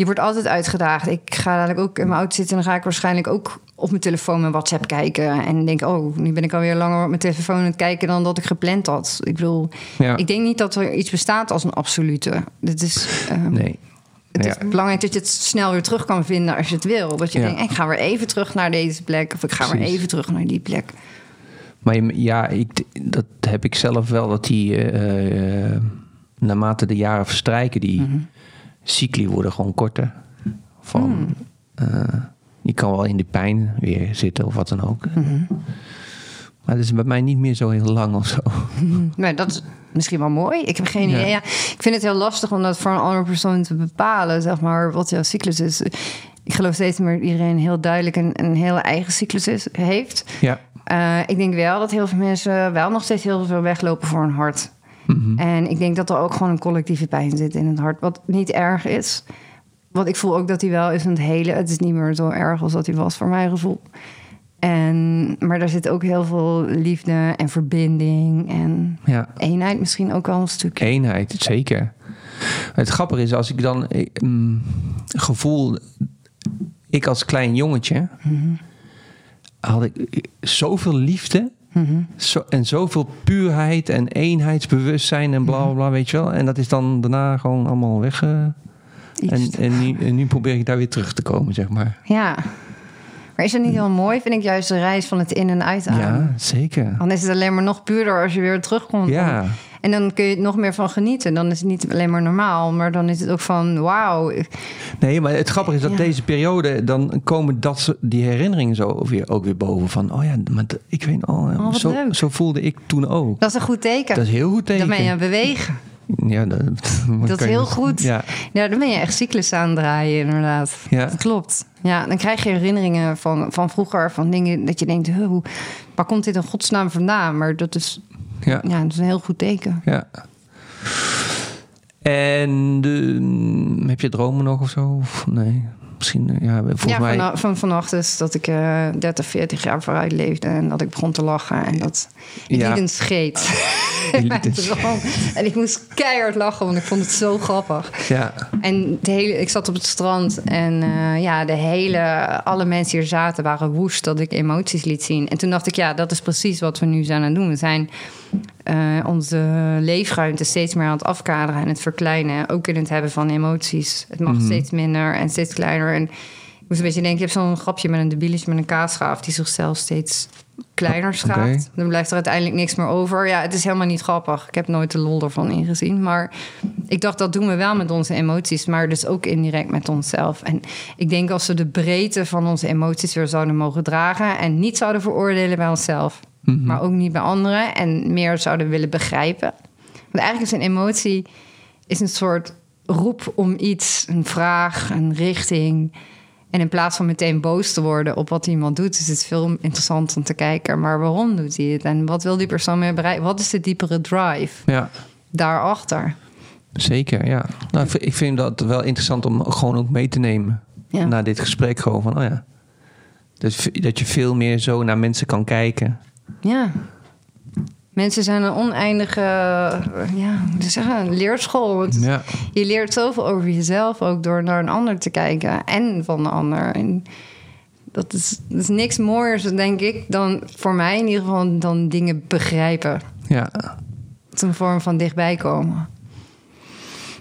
je wordt altijd uitgedaagd. Ik ga dadelijk ook in mijn auto zitten en dan ga ik waarschijnlijk ook op mijn telefoon mijn WhatsApp kijken. En denk, oh, nu ben ik alweer langer op mijn telefoon aan het kijken dan dat ik gepland had. Ik bedoel, Ja. ik denk niet dat er iets bestaat als een absolute. Dit is, ehm, Nee. het Ja. is belangrijk dat je het snel weer terug kan vinden als je het wil. Dat je Ja. denkt, ik ga weer even terug naar deze plek. Of ik ga weer even terug naar die plek. Maar ja, ik, dat heb ik zelf wel, dat die eh, naarmate de jaren verstrijken, die Mhm. Cycli worden gewoon korter. Van, Hmm. eh, je kan wel in de pijn weer zitten of wat dan ook. Mhm. Maar dat is bij mij niet meer zo heel lang of zo. Maar dat is misschien wel mooi. Ik heb geen idee. Ja, ik vind het heel lastig om dat voor een andere persoon te bepalen, zeg maar, wat jouw cyclus is. Ik geloof steeds meer dat iedereen heel duidelijk een, een hele eigen cyclus is, heeft. Ja. Eh, ik denk wel dat heel veel mensen wel nog steeds heel veel weglopen voor hun hart. Mhm. En ik denk dat er ook gewoon een collectieve pijn zit in het hart, wat niet erg is. Want ik voel ook dat hij wel is aan het hele. Het is niet meer zo erg als dat hij was, voor mijn gevoel. En, maar daar zit ook heel veel liefde en verbinding en ja. eenheid misschien ook wel een stukje. Eenheid, zeker. Het grappige is, als ik dan ik, mm, gevoel, ik als klein jongetje, had ik zoveel liefde zo, en zoveel puurheid en eenheidsbewustzijn en bla bla bla, weet je wel. En dat is dan daarna gewoon allemaal weg. eh, en, en, nu, en nu probeer ik daar weer terug te komen, zeg maar. Ja. Maar is dat niet heel mooi? Vind ik juist de reis van het in- en uitademen. Ja, zeker. Dan is het alleen maar nog puurder als je weer terugkomt. Ja. En dan kun je er nog meer van genieten. Dan is het niet alleen maar normaal, maar dan is het ook van wauw. Nee, maar het grappige is dat Ja. deze periode, dan komen dat, die herinneringen zo weer, ook weer boven. Van, oh ja, maar ik weet, oh, Oh, zo, leuk. zo voelde ik toen ook. Dat is een goed teken. Dat is heel goed teken. Dan ben je aan het bewegen. Ja, dat, (laughs) Dat is heel goed. Ja, Ja, dan ben je echt cyclus aan het draaien, inderdaad. Ja. Dat klopt. Ja, dan krijg je herinneringen van, van vroeger, van dingen dat je denkt, hoe, waar komt dit in godsnaam vandaan? Maar dat is, ja, ja, dat is een heel goed teken. ja. En de, mm, heb je dromen nog of zo? Of nee, misschien, eh, ja, volgens ja, mij... van, van vannacht is dat ik eh 30, 40 jaar vooruit leefde en dat ik begon te lachen en dat ik Ja. liet (laughs) (laughs) een scheet. En ik moest keihard lachen, want ik vond het zo grappig. Ja, En de hele, ik zat op het strand en eh, ja, de hele, alle mensen die er zaten waren woest dat ik emoties liet zien. En toen dacht ik, ja, dat is precies wat we nu zijn aan het doen. We zijn eh, onze leefruimte steeds meer aan het afkaderen en het verkleinen. Ook in het hebben van emoties. Het mag Mhm. steeds minder en steeds kleiner. En ik moest een beetje denken, je hebt zo'n grapje met een debieletje met een kaasschaaf... die zichzelf steeds kleiner schaaft. Dan blijft er uiteindelijk niks meer over. Ja, het is helemaal niet grappig. Ik heb nooit de lol ervan ingezien. Maar ik dacht, dat doen we wel met onze emoties... maar dus ook indirect met onszelf. En ik denk als we de breedte van onze emoties weer zouden mogen dragen... en niet zouden veroordelen bij onszelf... Mhm. maar ook niet bij anderen... en meer zouden willen begrijpen. Want eigenlijk is een emotie is een soort roep om iets, een vraag, een richting... En in plaats van meteen boos te worden op wat iemand doet, is het veel interessanter om te kijken. Maar waarom doet hij het? En wat wil die persoon meer bereiken? Wat is de diepere drive ja, daarachter? zeker, ja. Nou, ik vind- dat wel interessant om gewoon ook mee te nemen. Ja. Na dit gesprek gewoon van, oh ja. Dat je veel meer zo naar mensen kan kijken. Ja. Mensen zijn een oneindige ja, hoe moet ik zeggen, een leerschool. Want Ja, Je leert zoveel over jezelf ook door naar een ander te kijken en van de ander. En dat is, dat is niks mooiers, denk ik, dan voor mij in ieder geval, dan dingen begrijpen. ja. Het is een vorm van dichtbij komen.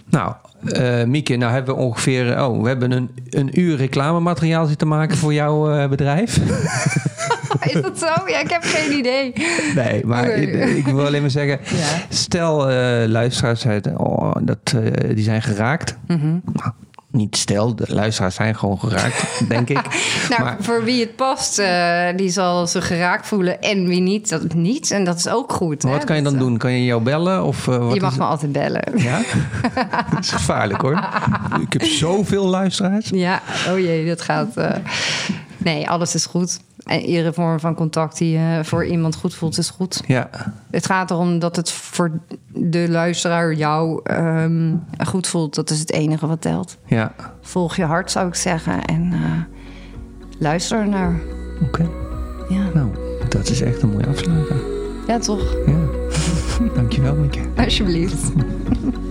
Nou, eh Mieke, nou hebben we ongeveer... Oh, we hebben een, een uur reclamemateriaal zitten maken voor jouw eh, bedrijf. (laughs) (laughs) is dat zo? Ja, ik heb geen idee. Nee, maar ik, ik wil alleen maar zeggen... Ja. Stel, eh, luisteraars zeiden, oh, dat, eh, die zijn geraakt. Mhm. Nou, niet stel, de luisteraars zijn gewoon geraakt, denk ik. (laughs) Nou, maar voor wie het past, eh, die zal zich geraakt voelen. En wie niet, dat niet. En dat is ook goed. wat hè? kan je dan Dat, doen? Kan je jou bellen? Of, wat Je mag is me altijd bellen. Ja? (laughs) dat is gevaarlijk hoor. Ik heb zoveel luisteraars. Ja, oh jee, dat gaat. Nee, alles is goed. En iedere vorm van contact die je voor iemand goed voelt, is goed. Ja, Het gaat erom dat het voor de luisteraar jou ehm, goed voelt. Dat is het enige wat telt. ja. Volg je hart, zou ik zeggen. En eh, luister naar. Oké. Ja, Nou, dat is echt een mooie afsluiter. ja toch? Ja. (laughs) Dankjewel, Mieke. Alsjeblieft. (laughs)